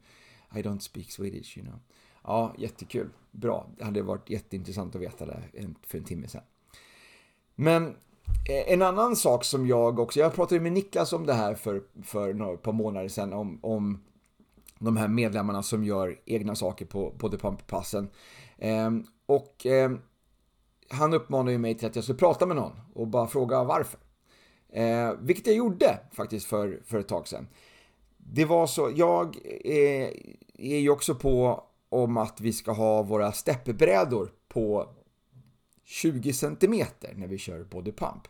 I don't speak Swedish, you know. Ja, jättekul. Bra. Det hade varit jätteintressant att veta det för en timme sedan. Men eh, en annan sak som jag också, jag pratade med Niklas om det här för, för några par månader sedan om, om de här medlemmarna som gör egna saker på, på The Pump-passen. Eh, och eh, han uppmanade ju mig till att jag skulle prata med någon och bara fråga varför. Eh, vilket jag gjorde faktiskt för, för ett tag sedan. Det var så, jag eh, är ju också på om att vi ska ha våra steppbrädor på 20 cm när vi kör body pump.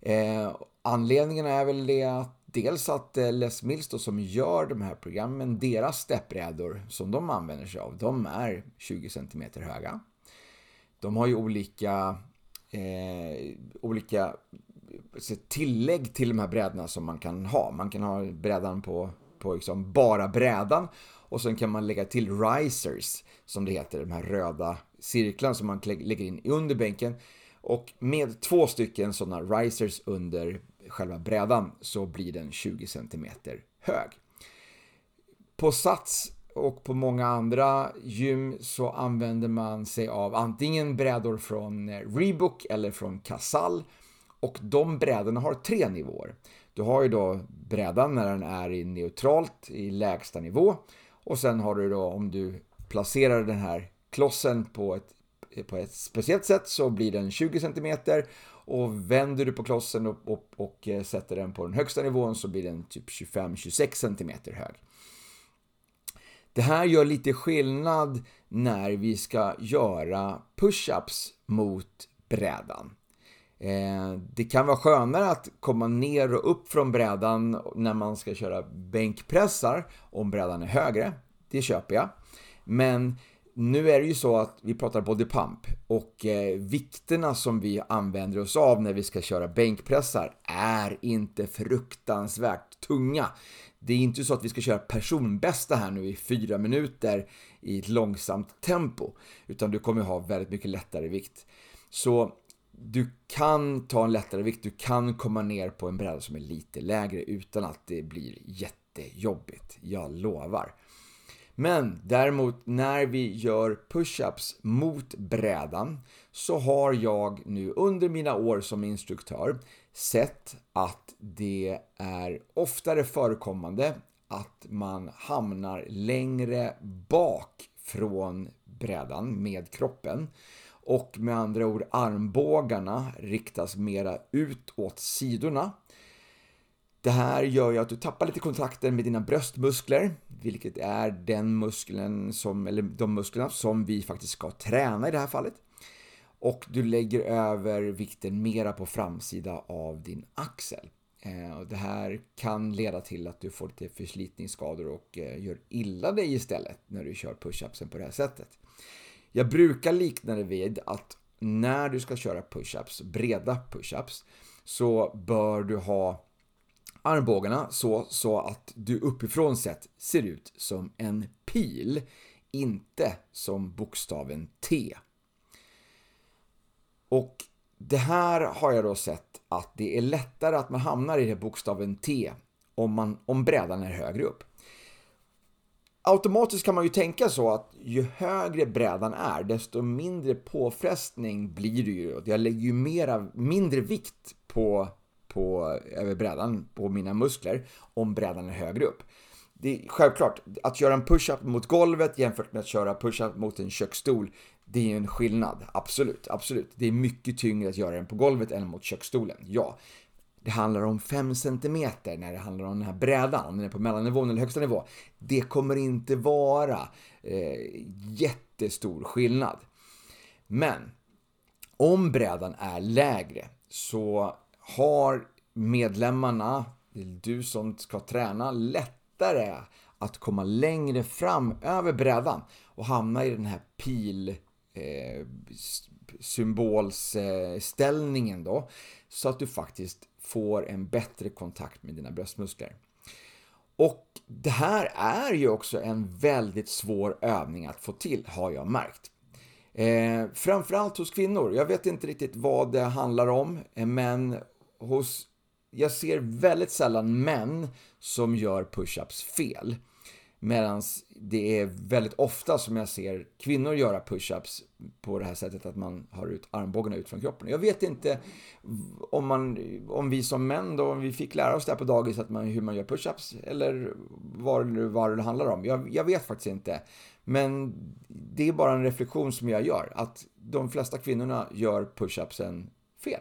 Eh, anledningen är väl det att dels att eh, Les Mills då, som gör de här programmen, deras steppbrädor som de använder sig av, de är 20 cm höga. De har ju olika, eh, olika tillägg till de här brädorna som man kan ha. Man kan ha brädan på, på liksom bara brädan och sen kan man lägga till risers, som det heter, de här röda cirklarna som man lägger in under bänken. Och med två stycken sådana risers under själva brädan så blir den 20 cm hög. På Sats och på många andra gym så använder man sig av antingen brädor från eh, Reebok eller från Casall. Och de brädorna har tre nivåer. Du har ju då brädan när den är i neutralt i lägsta nivå. Och sen har du då om du placerar den här klossen på ett, på ett speciellt sätt så blir den 20 cm. Och vänder du på klossen och, och, och eh, sätter den på den högsta nivån så blir den typ 25-26 cm hög. Det här gör lite skillnad när vi ska göra push-ups mot brädan. Eh, det kan vara skönare att komma ner och upp från brädan när man ska köra bänkpressar om brädan är högre. Det köper jag. Men nu är det ju så att vi pratar body pump och eh, vikterna som vi använder oss av när vi ska köra bänkpressar är inte fruktansvärt tunga. Det är inte så att vi ska köra personbästa här nu i fyra minuter i ett långsamt tempo, utan du kommer ha väldigt mycket lättare vikt. Så du kan ta en lättare vikt, du kan komma ner på en bräda som är lite lägre utan att det blir jättejobbigt. Jag lovar. Men däremot när vi gör push-ups mot brädan så har jag nu under mina år som instruktör sett att det är oftare förekommande att man hamnar längre bak från brädan med kroppen och med andra ord armbågarna riktas mera ut åt sidorna. Det här gör ju att du tappar lite kontakten med dina bröstmuskler, vilket är den muskeln som, eller de musklerna som vi faktiskt ska träna i det här fallet. Och du lägger över vikten mera på framsida av din axel. Eh, det här kan leda till att du får lite förslitningsskador och eh, gör illa dig istället när du kör push-upsen på det här sättet. Jag brukar likna det vid att när du ska köra push-ups, breda push-ups, så bör du ha armbågarna så, så att du uppifrån sett ser ut som en pil, inte som bokstaven T. Och det här har jag då sett att det är lättare att man hamnar i det bokstaven T om, man, om brädan är högre upp. Automatiskt kan man ju tänka så att ju högre brädan är, desto mindre påfrestning blir det ju. Jag lägger ju mera, mindre vikt på, på över brädan, på mina muskler, om brädan är högre upp. Det är självklart, att göra en push-up mot golvet jämfört med att köra push-up mot en köksstol, det är ju en skillnad. Absolut, absolut. Det är mycket tyngre att göra den på golvet än mot köksstolen, ja. Det handlar om 5 cm när det handlar om den här brädan, om den är på mellannivån eller högsta nivå. Det kommer inte vara eh, jättestor skillnad. Men om brädan är lägre så har medlemmarna, du som ska träna, lättare att komma längre fram över brädan och hamna i den här pil eh, då. Så att du faktiskt får en bättre kontakt med dina bröstmuskler. Och det här är ju också en väldigt svår övning att få till, har jag märkt. Eh, framförallt hos kvinnor. Jag vet inte riktigt vad det handlar om, eh, men hos, jag ser väldigt sällan män som gör push-ups fel. Medan det är väldigt ofta som jag ser kvinnor göra push-ups på det här sättet att man har ut armbågarna ut från kroppen. Jag vet inte om, man, om vi som män då, om vi fick lära oss det här på dagis att man, hur man gör push-ups eller vad, vad det handlar om. Jag, jag vet faktiskt inte. Men det är bara en reflektion som jag gör, att de flesta kvinnorna gör push-upsen fel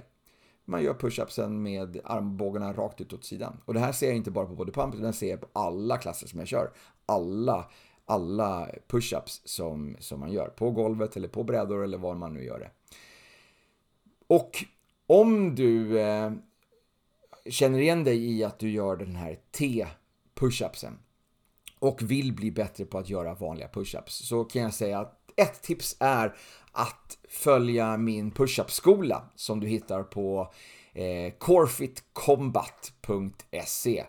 man gör push-upsen med armbågarna rakt ut åt sidan. Och det här ser jag inte bara på bodypump, utan det ser jag på alla klasser som jag kör. Alla, alla push-ups som, som man gör. På golvet eller på brädor eller var man nu gör det. Och om du eh, känner igen dig i att du gör den här T-push-upsen och vill bli bättre på att göra vanliga push-ups så kan jag säga att ett tips är att följa min push-up-skola som du hittar på eh, corefitcombat.se.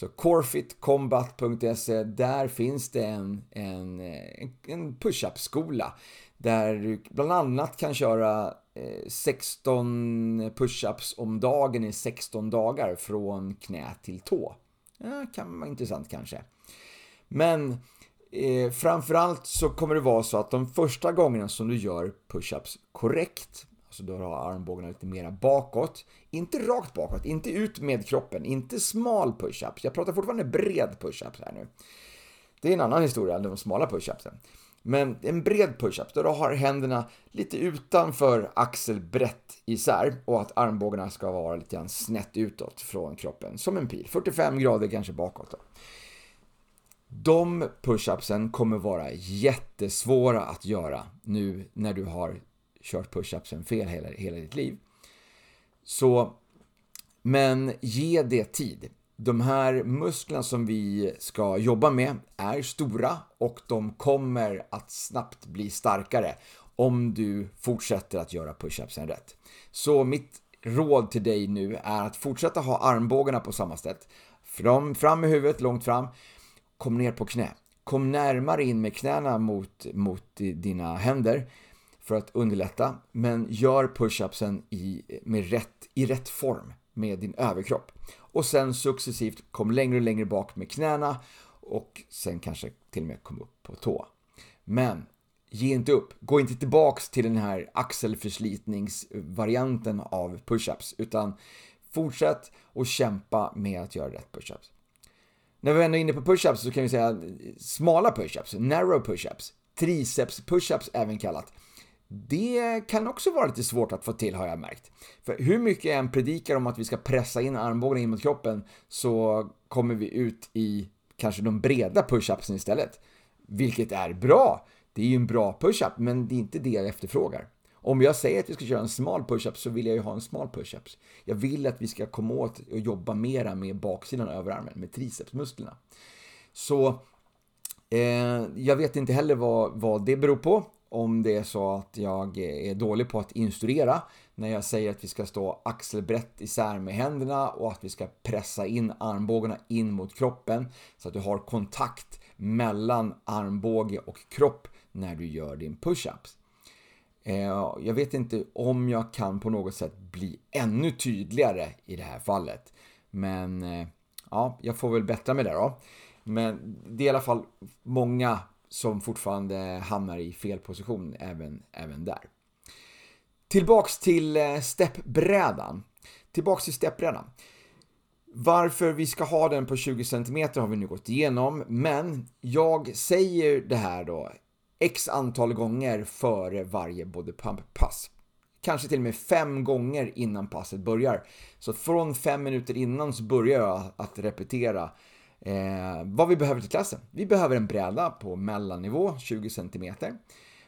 Så corefitcombat.se, där finns det en, en, eh, en push-up-skola där du bland annat kan köra eh, 16 push-ups om dagen i 16 dagar från knä till tå. Ja, kan vara intressant kanske. Men eh, framförallt så kommer det vara så att de första gångerna som du gör push-ups korrekt, alltså du har armbågarna lite mera bakåt, inte rakt bakåt, inte ut med kroppen, inte smal push-ups. Jag pratar fortfarande bred push-ups här nu. Det är en annan historia än de smala push-upsen. Men en bred push-up, då du har händerna lite utanför axelbrett isär och att armbågarna ska vara lite grann snett utåt från kroppen, som en pil. 45 grader kanske bakåt. Då. De push-upsen kommer vara jättesvåra att göra nu när du har kört push-upsen fel hela, hela ditt liv. Så, men ge det tid. De här musklerna som vi ska jobba med är stora och de kommer att snabbt bli starkare om du fortsätter att göra push-upsen rätt. Så mitt råd till dig nu är att fortsätta ha armbågarna på samma sätt. Fram, fram med huvudet, långt fram kom ner på knä. Kom närmare in med knäna mot, mot dina händer för att underlätta. Men gör push-upsen i, med rätt, i rätt form med din överkropp. Och sen successivt kom längre och längre bak med knäna och sen kanske till och med kom upp på tå. Men ge inte upp. Gå inte tillbaks till den här axelförslitningsvarianten av push-ups utan fortsätt och kämpa med att göra rätt push-ups. När vi ändå är inne på push-ups så kan vi säga smala push-ups, narrow push-ups, triceps push-ups även kallat. Det kan också vara lite svårt att få till har jag märkt. För hur mycket jag än predikar om att vi ska pressa in armbågarna in mot kroppen så kommer vi ut i kanske de breda push-upsen istället. Vilket är bra. Det är ju en bra push-up, men det är inte det jag efterfrågar. Om jag säger att vi ska köra en smal push-up så vill jag ju ha en smal push-up. Jag vill att vi ska komma åt och jobba mera med baksidan av överarmen, med tricepsmusklerna. Så eh, jag vet inte heller vad, vad det beror på. Om det är så att jag är dålig på att instruera när jag säger att vi ska stå axelbrett isär med händerna och att vi ska pressa in armbågarna in mot kroppen så att du har kontakt mellan armbåge och kropp när du gör din push-ups. Eh, jag vet inte om jag kan på något sätt bli ännu tydligare i det här fallet. Men eh, ja, jag får väl bättra mig där då. Men det är i alla fall många som fortfarande hamnar i fel position även, även där. Tillbaks till eh, steppbrädan. Tillbaks till steppbrädan. Varför vi ska ha den på 20 cm har vi nu gått igenom, men jag säger det här då x antal gånger före varje body pump-pass. Kanske till och med fem gånger innan passet börjar. Så från fem minuter innan så börjar jag att repetera eh, vad vi behöver till klassen. Vi behöver en bräda på mellannivå, 20 cm.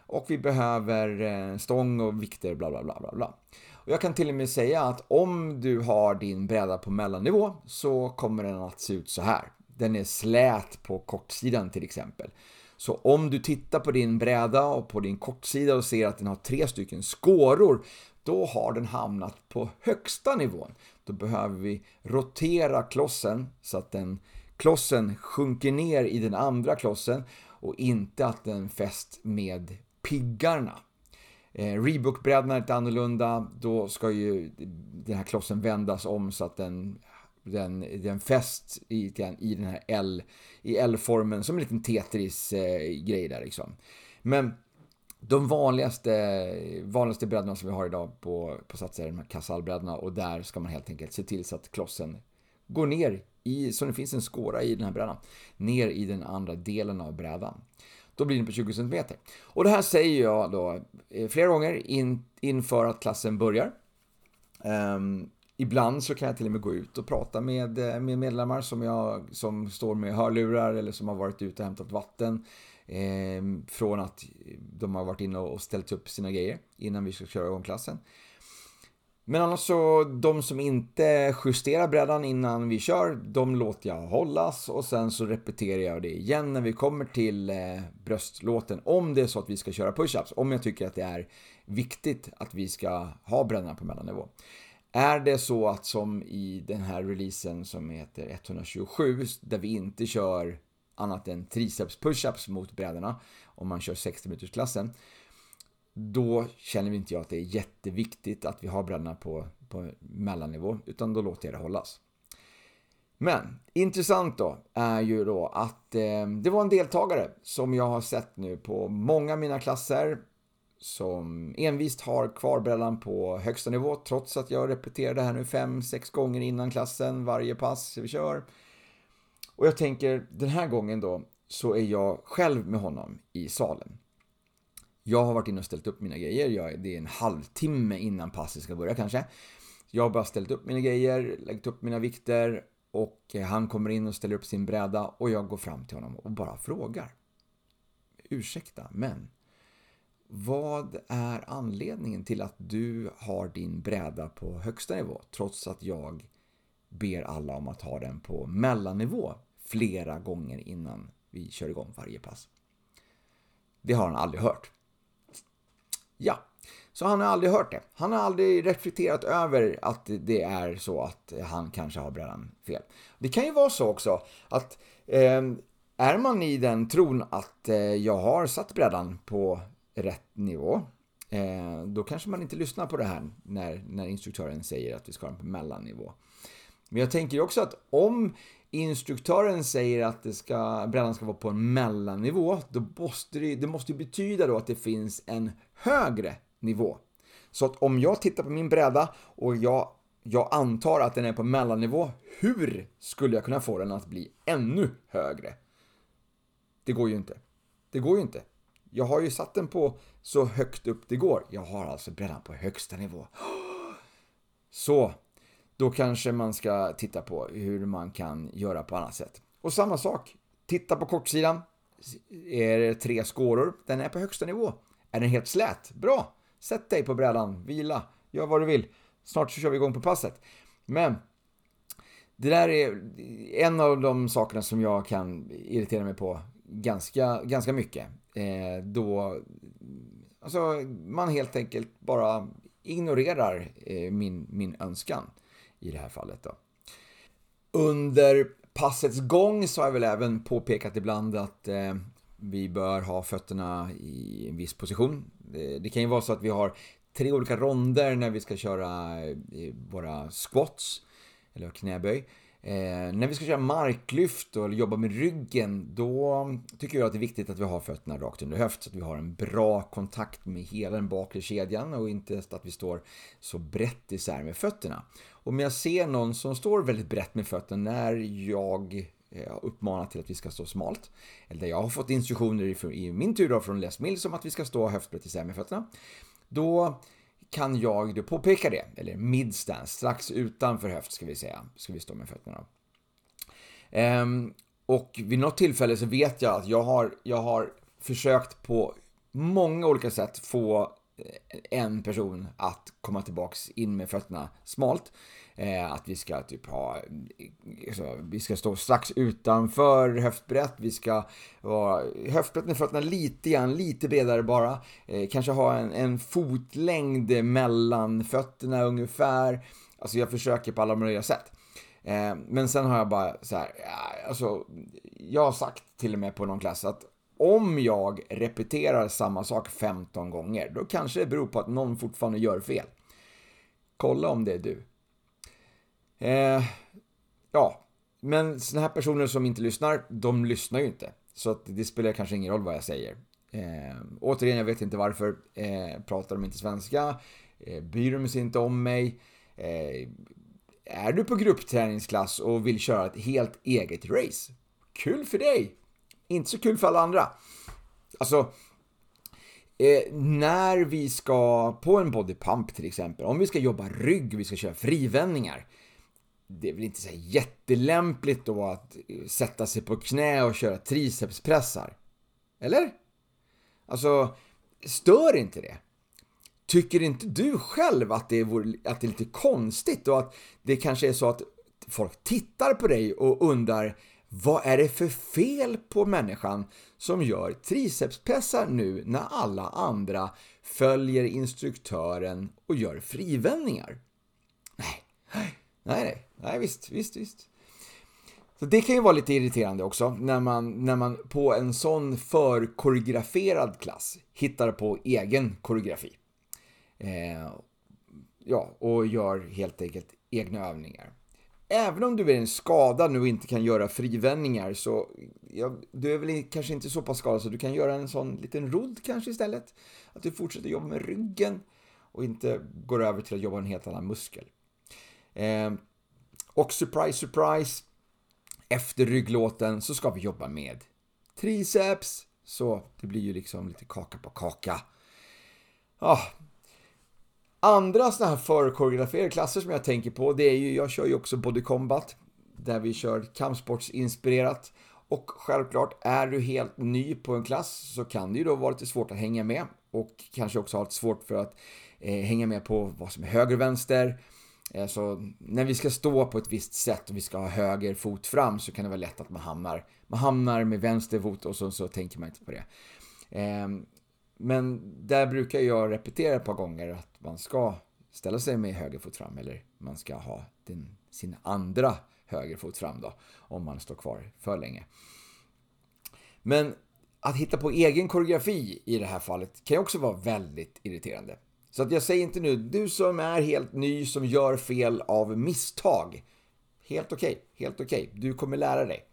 Och vi behöver eh, stång och vikter, bla bla bla bla. Och jag kan till och med säga att om du har din bräda på mellannivå så kommer den att se ut så här. Den är slät på kortsidan till exempel. Så om du tittar på din bräda och på din kortsida och ser att den har tre stycken skåror, då har den hamnat på högsta nivån. Då behöver vi rotera klossen så att den klossen sjunker ner i den andra klossen och inte att den fäst med piggarna. Eh, Rebook-brädan är lite annorlunda. Då ska ju den här klossen vändas om så att den, den, den fäst i, i den här L, i L-formen som en liten Tetris-grej eh, där liksom. Men de vanligaste, vanligaste brädorna som vi har idag på, på Sats är de här Casall-brädorna och där ska man helt enkelt se till så att klossen går ner i, så det finns en skåra i den här brädan, ner i den andra delen av brädan. Då blir den på 20 cm. Och det här säger jag då eh, flera gånger in, inför att klassen börjar. Um, ibland så kan jag till och med gå ut och prata med, eh, med medlemmar som, jag, som står med hörlurar eller som har varit ute och hämtat vatten. Eh, från att de har varit inne och ställt upp sina grejer innan vi ska köra igång klassen. Men annars så, de som inte justerar brädan innan vi kör, de låter jag hållas och sen så repeterar jag det igen när vi kommer till eh, bröstlåten. Om det är så att vi ska köra pushups, om jag tycker att det är viktigt att vi ska ha brädan på mellannivå. Är det så att som i den här releasen som heter 127, där vi inte kör annat än triceps pushups mot brädorna, om man kör 60 minuters klassen då känner vi inte jag att det är jätteviktigt att vi har brädorna på, på mellannivå, utan då låter jag det hållas. Men intressant då är ju då att eh, det var en deltagare som jag har sett nu på många av mina klasser som envist har kvar brädan på högsta nivå trots att jag repeterar det här nu fem, sex gånger innan klassen varje pass vi kör. Och jag tänker den här gången då så är jag själv med honom i salen. Jag har varit inne och ställt upp mina grejer. Jag, det är en halvtimme innan passet ska börja kanske. Jag har bara ställt upp mina grejer, lagt upp mina vikter och eh, han kommer in och ställer upp sin bräda och jag går fram till honom och bara frågar. Ursäkta, men vad är anledningen till att du har din bräda på högsta nivå trots att jag ber alla om att ha den på mellannivå flera gånger innan vi kör igång varje pass? Det har han aldrig hört. Ja, så han har aldrig hört det. Han har aldrig reflekterat över att det är så att han kanske har brädan fel. Det kan ju vara så också att eh, är man i den tron att eh, jag har satt brädan på rätt nivå, eh, då kanske man inte lyssnar på det här när, när instruktören säger att vi ska ha den på mellannivå. Men jag tänker också att om instruktören säger att det ska, brädan ska vara på en mellannivå, då måste det, det måste betyda då att det finns en högre nivå. Så att om jag tittar på min bräda och jag, jag antar att den är på mellannivå, hur skulle jag kunna få den att bli ännu högre? Det går ju inte. Det går ju inte. Jag har ju satt den på så högt upp det går. Jag har alltså brädan på högsta nivå. Så, då kanske man ska titta på hur man kan göra på annat sätt. Och samma sak, titta på kortsidan. Är det tre skåror? Den är på högsta nivå. Är den helt slät? Bra! Sätt dig på brädan, vila, gör vad du vill. Snart så kör vi igång på passet. Men det där är en av de sakerna som jag kan irritera mig på ganska, ganska mycket. Eh, då alltså, man helt enkelt bara ignorerar eh, min, min önskan i det här fallet. Då. Under passets gång så har jag väl även påpekat ibland att eh, vi bör ha fötterna i en viss position. Det kan ju vara så att vi har tre olika ronder när vi ska köra eh, våra squats, eller knäböj. Eh, när vi ska köra marklyft och jobba med ryggen, då tycker jag att det är viktigt att vi har fötterna rakt under höft så att vi har en bra kontakt med hela den bakre kedjan och inte att vi står så brett isär med fötterna. Om jag ser någon som står väldigt brett med fötterna när jag eh, uppmanar till att vi ska stå smalt, eller jag har fått instruktioner i min tur då från Les Mills om att vi ska stå höftbrett isär med fötterna, då kan jag då påpeka det, eller midstance, strax utanför höft ska vi säga, ska vi stå med fötterna. Ehm, och vid något tillfälle så vet jag att jag har, jag har försökt på många olika sätt få en person att komma tillbaks in med fötterna smalt. Eh, att vi ska typ ha, så, vi ska stå strax utanför höftbrett, vi ska vara höftbrett med fötterna lite grann, lite bredare bara. Eh, kanske ha en, en fotlängd mellan fötterna ungefär. Alltså jag försöker på alla möjliga sätt. Eh, men sen har jag bara så här, alltså, jag har sagt till och med på någon klass att om jag repeterar samma sak 15 gånger, då kanske det beror på att någon fortfarande gör fel. Kolla om det är du. Eh, ja, men sådana här personer som inte lyssnar, de lyssnar ju inte. Så att det spelar kanske ingen roll vad jag säger. Eh, återigen, jag vet inte varför. Eh, pratar de inte svenska? Eh, bryr de sig inte om mig? Eh, är du på gruppträningsklass och vill köra ett helt eget race? Kul för dig! Inte så kul för alla andra. Alltså, eh, när vi ska på en bodypump till exempel, om vi ska jobba rygg, vi ska köra frivändningar. Det är väl inte så jättelämpligt då att eh, sätta sig på knä och köra tricepspressar? Eller? Alltså, stör inte det? Tycker inte du själv att det, vore, att det är lite konstigt och att det kanske är så att folk tittar på dig och undrar vad är det för fel på människan som gör tricepspressar nu när alla andra följer instruktören och gör frivändningar? Nej, nej, nej, nej visst, visst, visst. Så det kan ju vara lite irriterande också när man, när man på en sån förkoreograferad klass hittar på egen koreografi. Eh, ja, och gör helt enkelt egna övningar även om du är en skadad nu och inte kan göra frivändningar så ja, du är väl kanske inte så pass skadad så du kan göra en sån liten rodd kanske istället. Att du fortsätter jobba med ryggen och inte går över till att jobba en helt annan muskel. Eh, och surprise, surprise, efter rygglåten så ska vi jobba med triceps. Så det blir ju liksom lite kaka på kaka. Ah, Andra sådana här förkoreograferade klasser som jag tänker på, det är ju, jag kör ju också Body Combat, där vi kör kampsportsinspirerat. Och självklart, är du helt ny på en klass så kan det ju då vara lite svårt att hänga med. Och kanske också ha lite svårt för att eh, hänga med på vad som är höger och vänster. Eh, så när vi ska stå på ett visst sätt och vi ska ha höger fot fram så kan det vara lätt att man hamnar, man hamnar med vänster fot och så, så tänker man inte på det. Eh, men där brukar jag repetera ett par gånger att man ska ställa sig med höger fot fram eller man ska ha den, sin andra höger fot fram då, om man står kvar för länge. Men att hitta på egen koreografi i det här fallet kan ju också vara väldigt irriterande. Så att jag säger inte nu, du som är helt ny, som gör fel av misstag. Helt okej, okay, helt okej. Okay. Du kommer lära dig.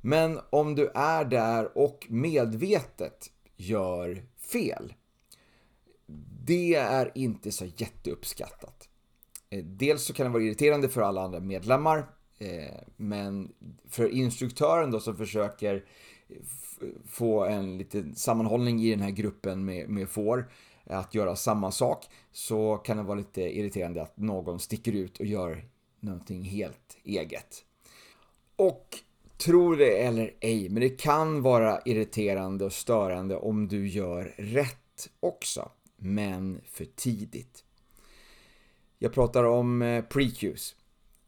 Men om du är där och medvetet gör fel. Det är inte så jätteuppskattat. Eh, dels så kan det vara irriterande för alla andra medlemmar, eh, men för instruktören då som försöker eh, få en liten sammanhållning i den här gruppen med, med får att göra samma sak så kan det vara lite irriterande att någon sticker ut och gör någonting helt eget. Och Tro det eller ej, men det kan vara irriterande och störande om du gör rätt också, men för tidigt. Jag pratar om eh, pre-cues.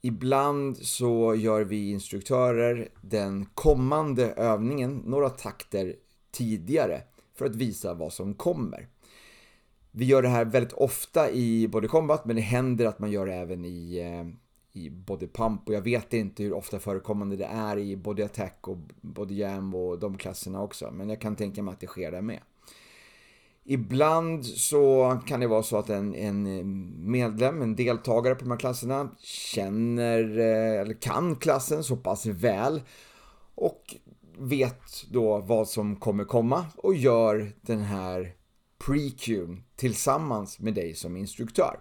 Ibland så gör vi instruktörer den kommande övningen några takter tidigare för att visa vad som kommer. Vi gör det här väldigt ofta i Body Combat, men det händer att man gör det även i, eh, i body pump och jag vet inte hur ofta förekommande det är i body attack och body jam och de klasserna också. Men jag kan tänka mig att det sker där med. Ibland så kan det vara så att en, en medlem, en deltagare på de här klasserna känner eh, eller kan klassen så pass väl och vet då vad som kommer komma och gör den här pre-cue tillsammans med dig som instruktör.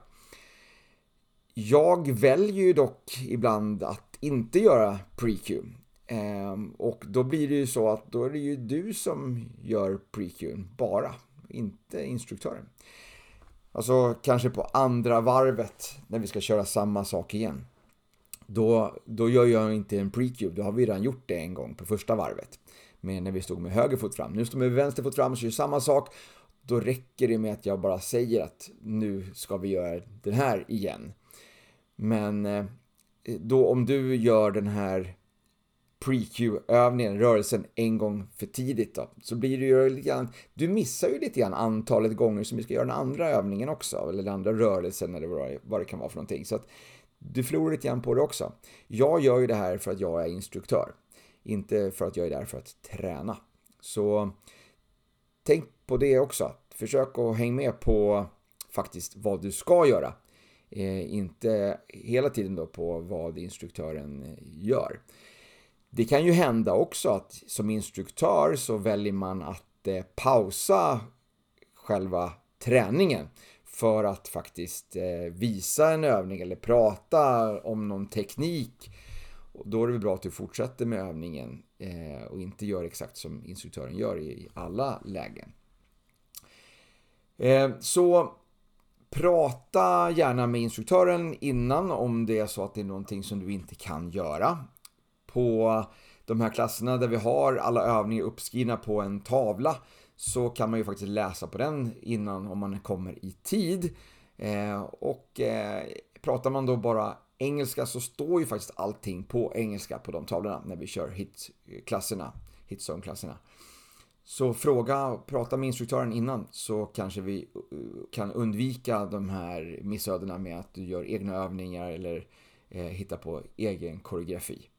Jag väljer ju dock ibland att inte göra pre-cue. Ehm, och då blir det ju så att då är det ju du som gör pre-cue bara, inte instruktören. Alltså kanske på andra varvet när vi ska köra samma sak igen. Då, då gör jag inte en pre-cube, då har vi redan gjort det en gång på första varvet. Men när vi stod med höger fot fram. Nu står vi med vänster fot fram och kör samma sak. Då räcker det med att jag bara säger att nu ska vi göra den här igen. Men eh, då om du gör den här pre-Q-övningen, rörelsen, en gång för tidigt då, så blir det ju lite grann, du missar ju lite grann antalet gånger som vi ska göra den andra övningen också, eller den andra rörelsen eller vad det kan vara för någonting. Så att du förlorar lite grann på det också. Jag gör ju det här för att jag är instruktör, inte för att jag är där för att träna. Så tänk på det också. Försök att hänga med på faktiskt vad du ska göra Eh, inte hela tiden då på vad instruktören eh, gör. Det kan ju hända också att som instruktör så väljer man att eh, pausa själva träningen för att faktiskt eh, visa en övning eller prata om någon teknik. Och då är det bra att du fortsätter med övningen eh, och inte gör exakt som instruktören gör i alla lägen. Eh, så Prata gärna med instruktören innan om det är så att det är någonting som du inte kan göra. På de här klasserna där vi har alla övningar uppskrivna på en tavla så kan man ju faktiskt läsa på den innan om man kommer i tid. Eh, och eh, pratar man då bara engelska så står ju faktiskt allting på engelska på de tavlorna när vi kör hitklasserna, hitzone-klasserna. Så fråga, prata med instruktören innan så kanske vi eh, kan undvika de här missödena med att du gör egna övningar eller eh, hittar på egen koreografi.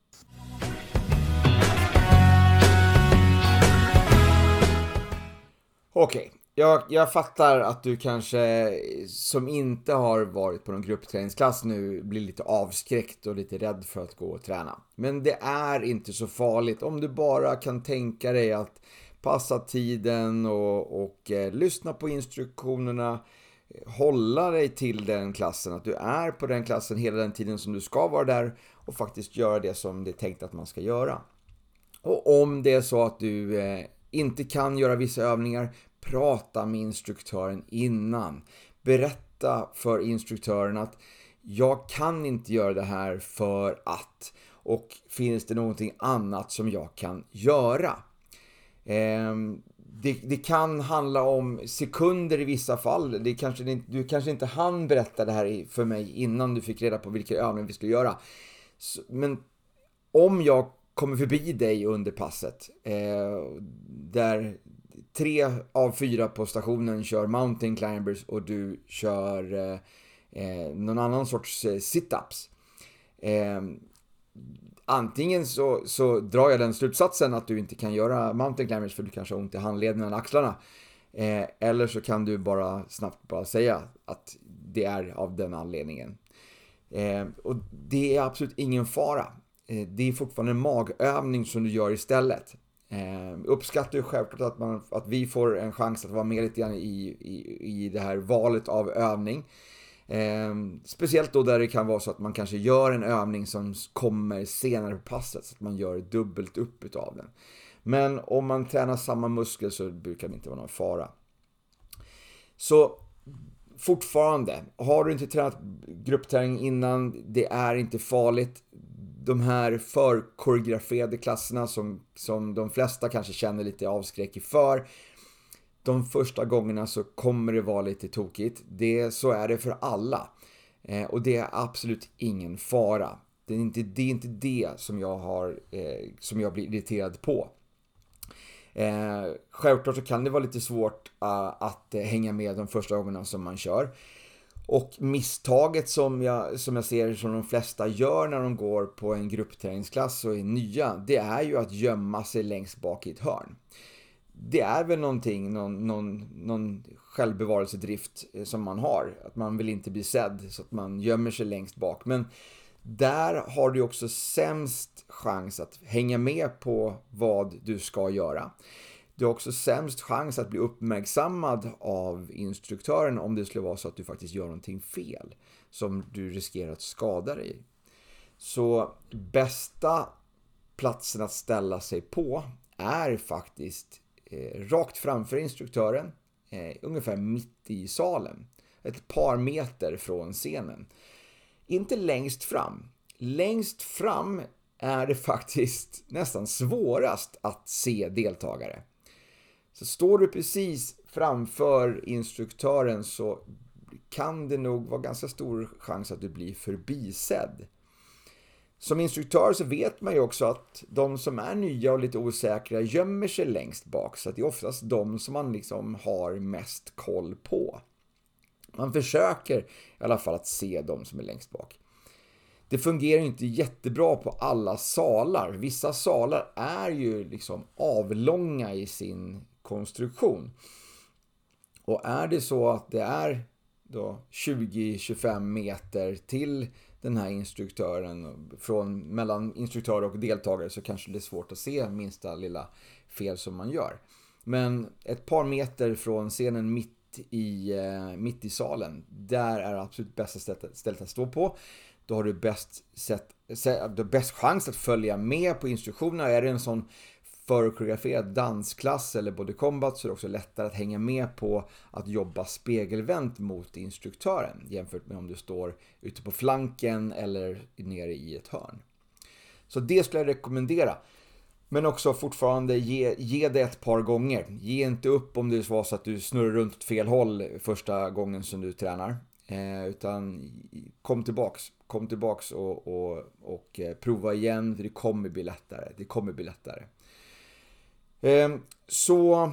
Okej, okay. jag, jag fattar att du kanske som inte har varit på någon gruppträningsklass nu blir lite avskräckt och lite rädd för att gå och träna. Men det är inte så farligt om du bara kan tänka dig att passa tiden och, och eh, lyssna på instruktionerna. Hålla dig till den klassen, att du är på den klassen hela den tiden som du ska vara där och faktiskt göra det som det är tänkt att man ska göra. Och om det är så att du eh, inte kan göra vissa övningar, prata med instruktören innan. Berätta för instruktören att jag kan inte göra det här för att och finns det någonting annat som jag kan göra? Ehm, det, det, kan handla om sekunder i vissa fall. Det kanske, du kanske inte hann berätta det här för mig innan du fick reda på vilka övningar vi skulle göra. Men om jag kommer förbi dig under passet, eh, där tre av fyra på stationen kör mountain climbers och du kör eh, eh någon annan sorts eh, sit-ups. Eh, antingen så, så drar jag den slutsatsen att du inte kan göra mountain climbers för du kanske har ont i handlederna eller axlarna. Eh, eller så kan du bara snabbt bara säga att det är av den anledningen. Eh, och det är absolut ingen fara. Eh, det är fortfarande en magövning som du gör istället. Eh, uppskattar ju självklart att, man, att vi får en chans att vara med lite grann i, i, i det här valet av övning. Eh, speciellt då där det kan vara så att man kanske gör en övning som kommer senare på passet, så att man gör dubbelt upp utav den. Men om man tränar samma muskel så brukar det inte vara någon fara. Så fortfarande, har du inte tränat gruppträning innan, det är inte farligt. De här förkoreograferade klasserna som, som de flesta kanske känner lite avskräck för, de första gångerna så kommer det vara lite tokigt. Det, så är det för alla. Eh, och det är absolut ingen fara. Det är inte det, är inte det som, jag har, eh, som jag blir irriterad på. Eh, självklart så kan det vara lite svårt uh, att uh, hänga med de första gångerna som man kör. Och misstaget som jag, som jag ser som de flesta gör när de går på en gruppträningsklass och är nya, det är ju att gömma sig längst bak i ett hörn. Det är väl någonting, någon, någon, någon självbevarelsedrift eh, som man har. Att man vill inte bli sedd så att man gömmer sig längst bak. Men där har du också sämst chans att hänga med på vad du ska göra. Du har också sämst chans att bli uppmärksammad av instruktören om det skulle vara så att du faktiskt gör någonting fel som du riskerar att skada dig. Så bästa platsen att ställa sig på är faktiskt Eh, rakt framför instruktören, eh, ungefär mitt i salen. Ett par meter från scenen. Inte längst fram. Längst fram är det faktiskt nästan svårast att se deltagare. Så står du precis framför instruktören så kan det nog vara ganska stor chans att du blir förbisedd. Som instruktör så vet man ju också att de som är nya och lite osäkra gömmer sig längst bak. Så att det är oftast de som man liksom har mest koll på. Man försöker i alla fall att se de som är längst bak. Det fungerar inte jättebra på alla salar. Vissa salar är ju liksom avlånga i sin konstruktion. Och är det så att det är 20-25 meter till den här instruktören, från, mellan instruktör och deltagare så kanske det är svårt att se minsta lilla fel som man gör. Men ett par meter från scenen mitt i, eh, mitt i salen, där är absolut bästa stället att stå på. Då har du bäst, sätt, bäst chans att följa med på instruktionerna. Är det en sån förkoreograferad dansklass eller body combat så är det också lättare att hänga med på att jobba spegelvänt mot instruktören jämfört med om du står ute på flanken eller nere i ett hörn. Så det skulle jag rekommendera. Men också fortfarande ge, ge det ett par gånger. Ge inte upp om det var så att du snurrar runt åt fel håll första gången som du tränar. Eh, utan kom tillbaks, kom tillbaks och, och, och eh, prova igen, för det kommer bli lättare. Det kommer bli lättare. Ehm, så,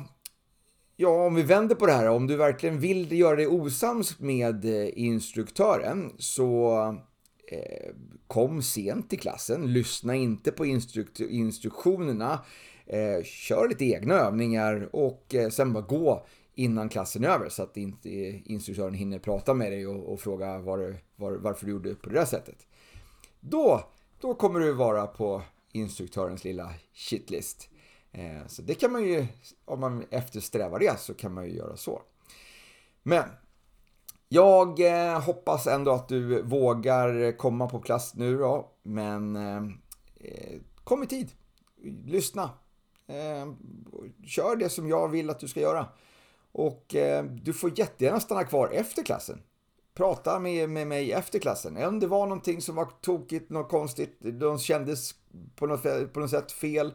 ja, om vi vänder på det här, om du verkligen vill göra dig osams med eh, instruktören så eh, kom sent till klassen, lyssna inte på instruk instruktionerna, eh, kör lite egna övningar och eh, sen bara gå innan klassen är över så att inte eh, instruktören hinner prata med dig och, och fråga var, var, varför du gjorde på det där sättet. Då, då kommer du vara på instruktörens lilla shitlist. Eh, så det kan man ju, om man eftersträvar det så kan man ju göra så. Men jag eh, hoppas ändå att du vågar komma på klass nu då, men eh, kom i tid. Lyssna. Kör det som jag vill att du ska göra. Och du får jättegärna stanna kvar efter klassen. Prata med, med mig efter klassen. Om det var någonting som var tokigt, något konstigt, de kändes på något, på något sätt fel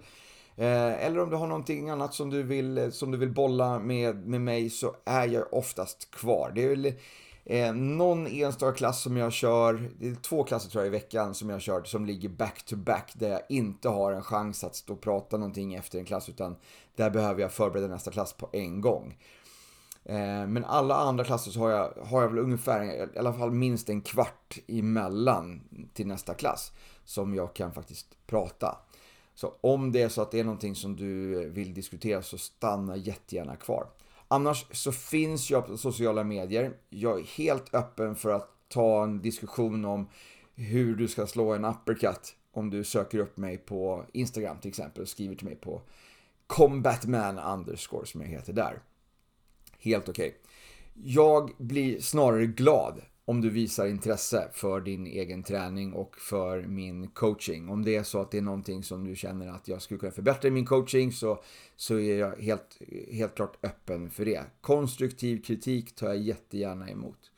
Eh, eller om du har någonting annat som du vill, eh, som du vill bolla med, med mig så är jag oftast kvar. Det är väl eh, någon enstaka klass som jag kör, det är två klasser tror jag i veckan som jag kör som ligger back to back där jag inte har en chans att stå och prata någonting efter en klass utan där behöver jag förbereda nästa klass på en gång. Eh, men alla andra klasser så har jag, har jag väl ungefär, i alla fall minst en kvart emellan till nästa klass som jag kan faktiskt prata. Så om det är så att det är någonting som du vill diskutera så stanna jättegärna kvar. Annars så finns jag på sociala medier. Jag är helt öppen för att ta en diskussion om hur du ska slå en uppercut om du söker upp mig på Instagram till exempel och skriver till mig på combatman underscore som jag heter där. Helt okej. Okay. Jag blir snarare glad om du visar intresse för din egen träning och för min coaching. Om det är så att det är någonting som du känner att jag skulle kunna förbättra i min coaching så, så är jag helt, helt klart öppen för det. Konstruktiv kritik tar jag jättegärna emot.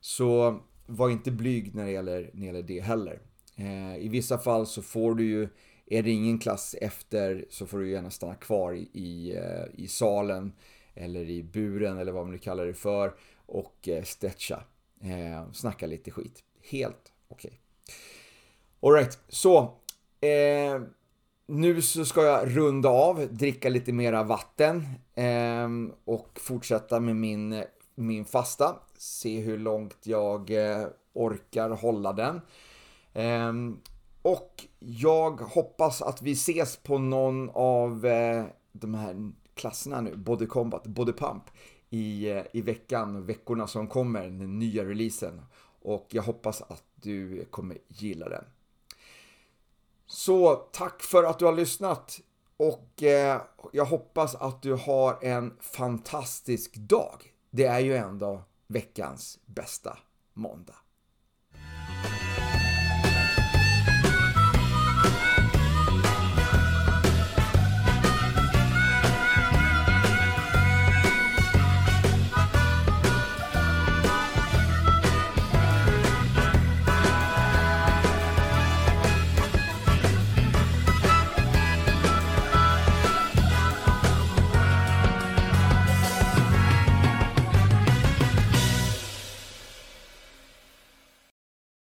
Så var inte blyg när det gäller, när det, gäller det heller. Eh, I vissa fall så får du ju, är det ingen klass efter så får du gärna stanna kvar i, i, eh, i salen eller i buren eller vad man nu kallar det för och eh, stretcha. Eh, snacka lite skit. Helt okej. Okay. Alright, så. Eh, nu så ska jag runda av, dricka lite mera vatten eh, och fortsätta med min min fasta. Se hur långt jag eh, orkar hålla den. Ehm, och jag hoppas att vi ses på någon av eh, de här klasserna nu, Body Combat, Body Pump, i, eh, i veckan, veckorna som kommer, den nya releasen. Och jag hoppas att du kommer gilla den. Så tack för att du har lyssnat och eh, jag hoppas att du har en fantastisk dag. Det är ju ändå veckans bästa måndag.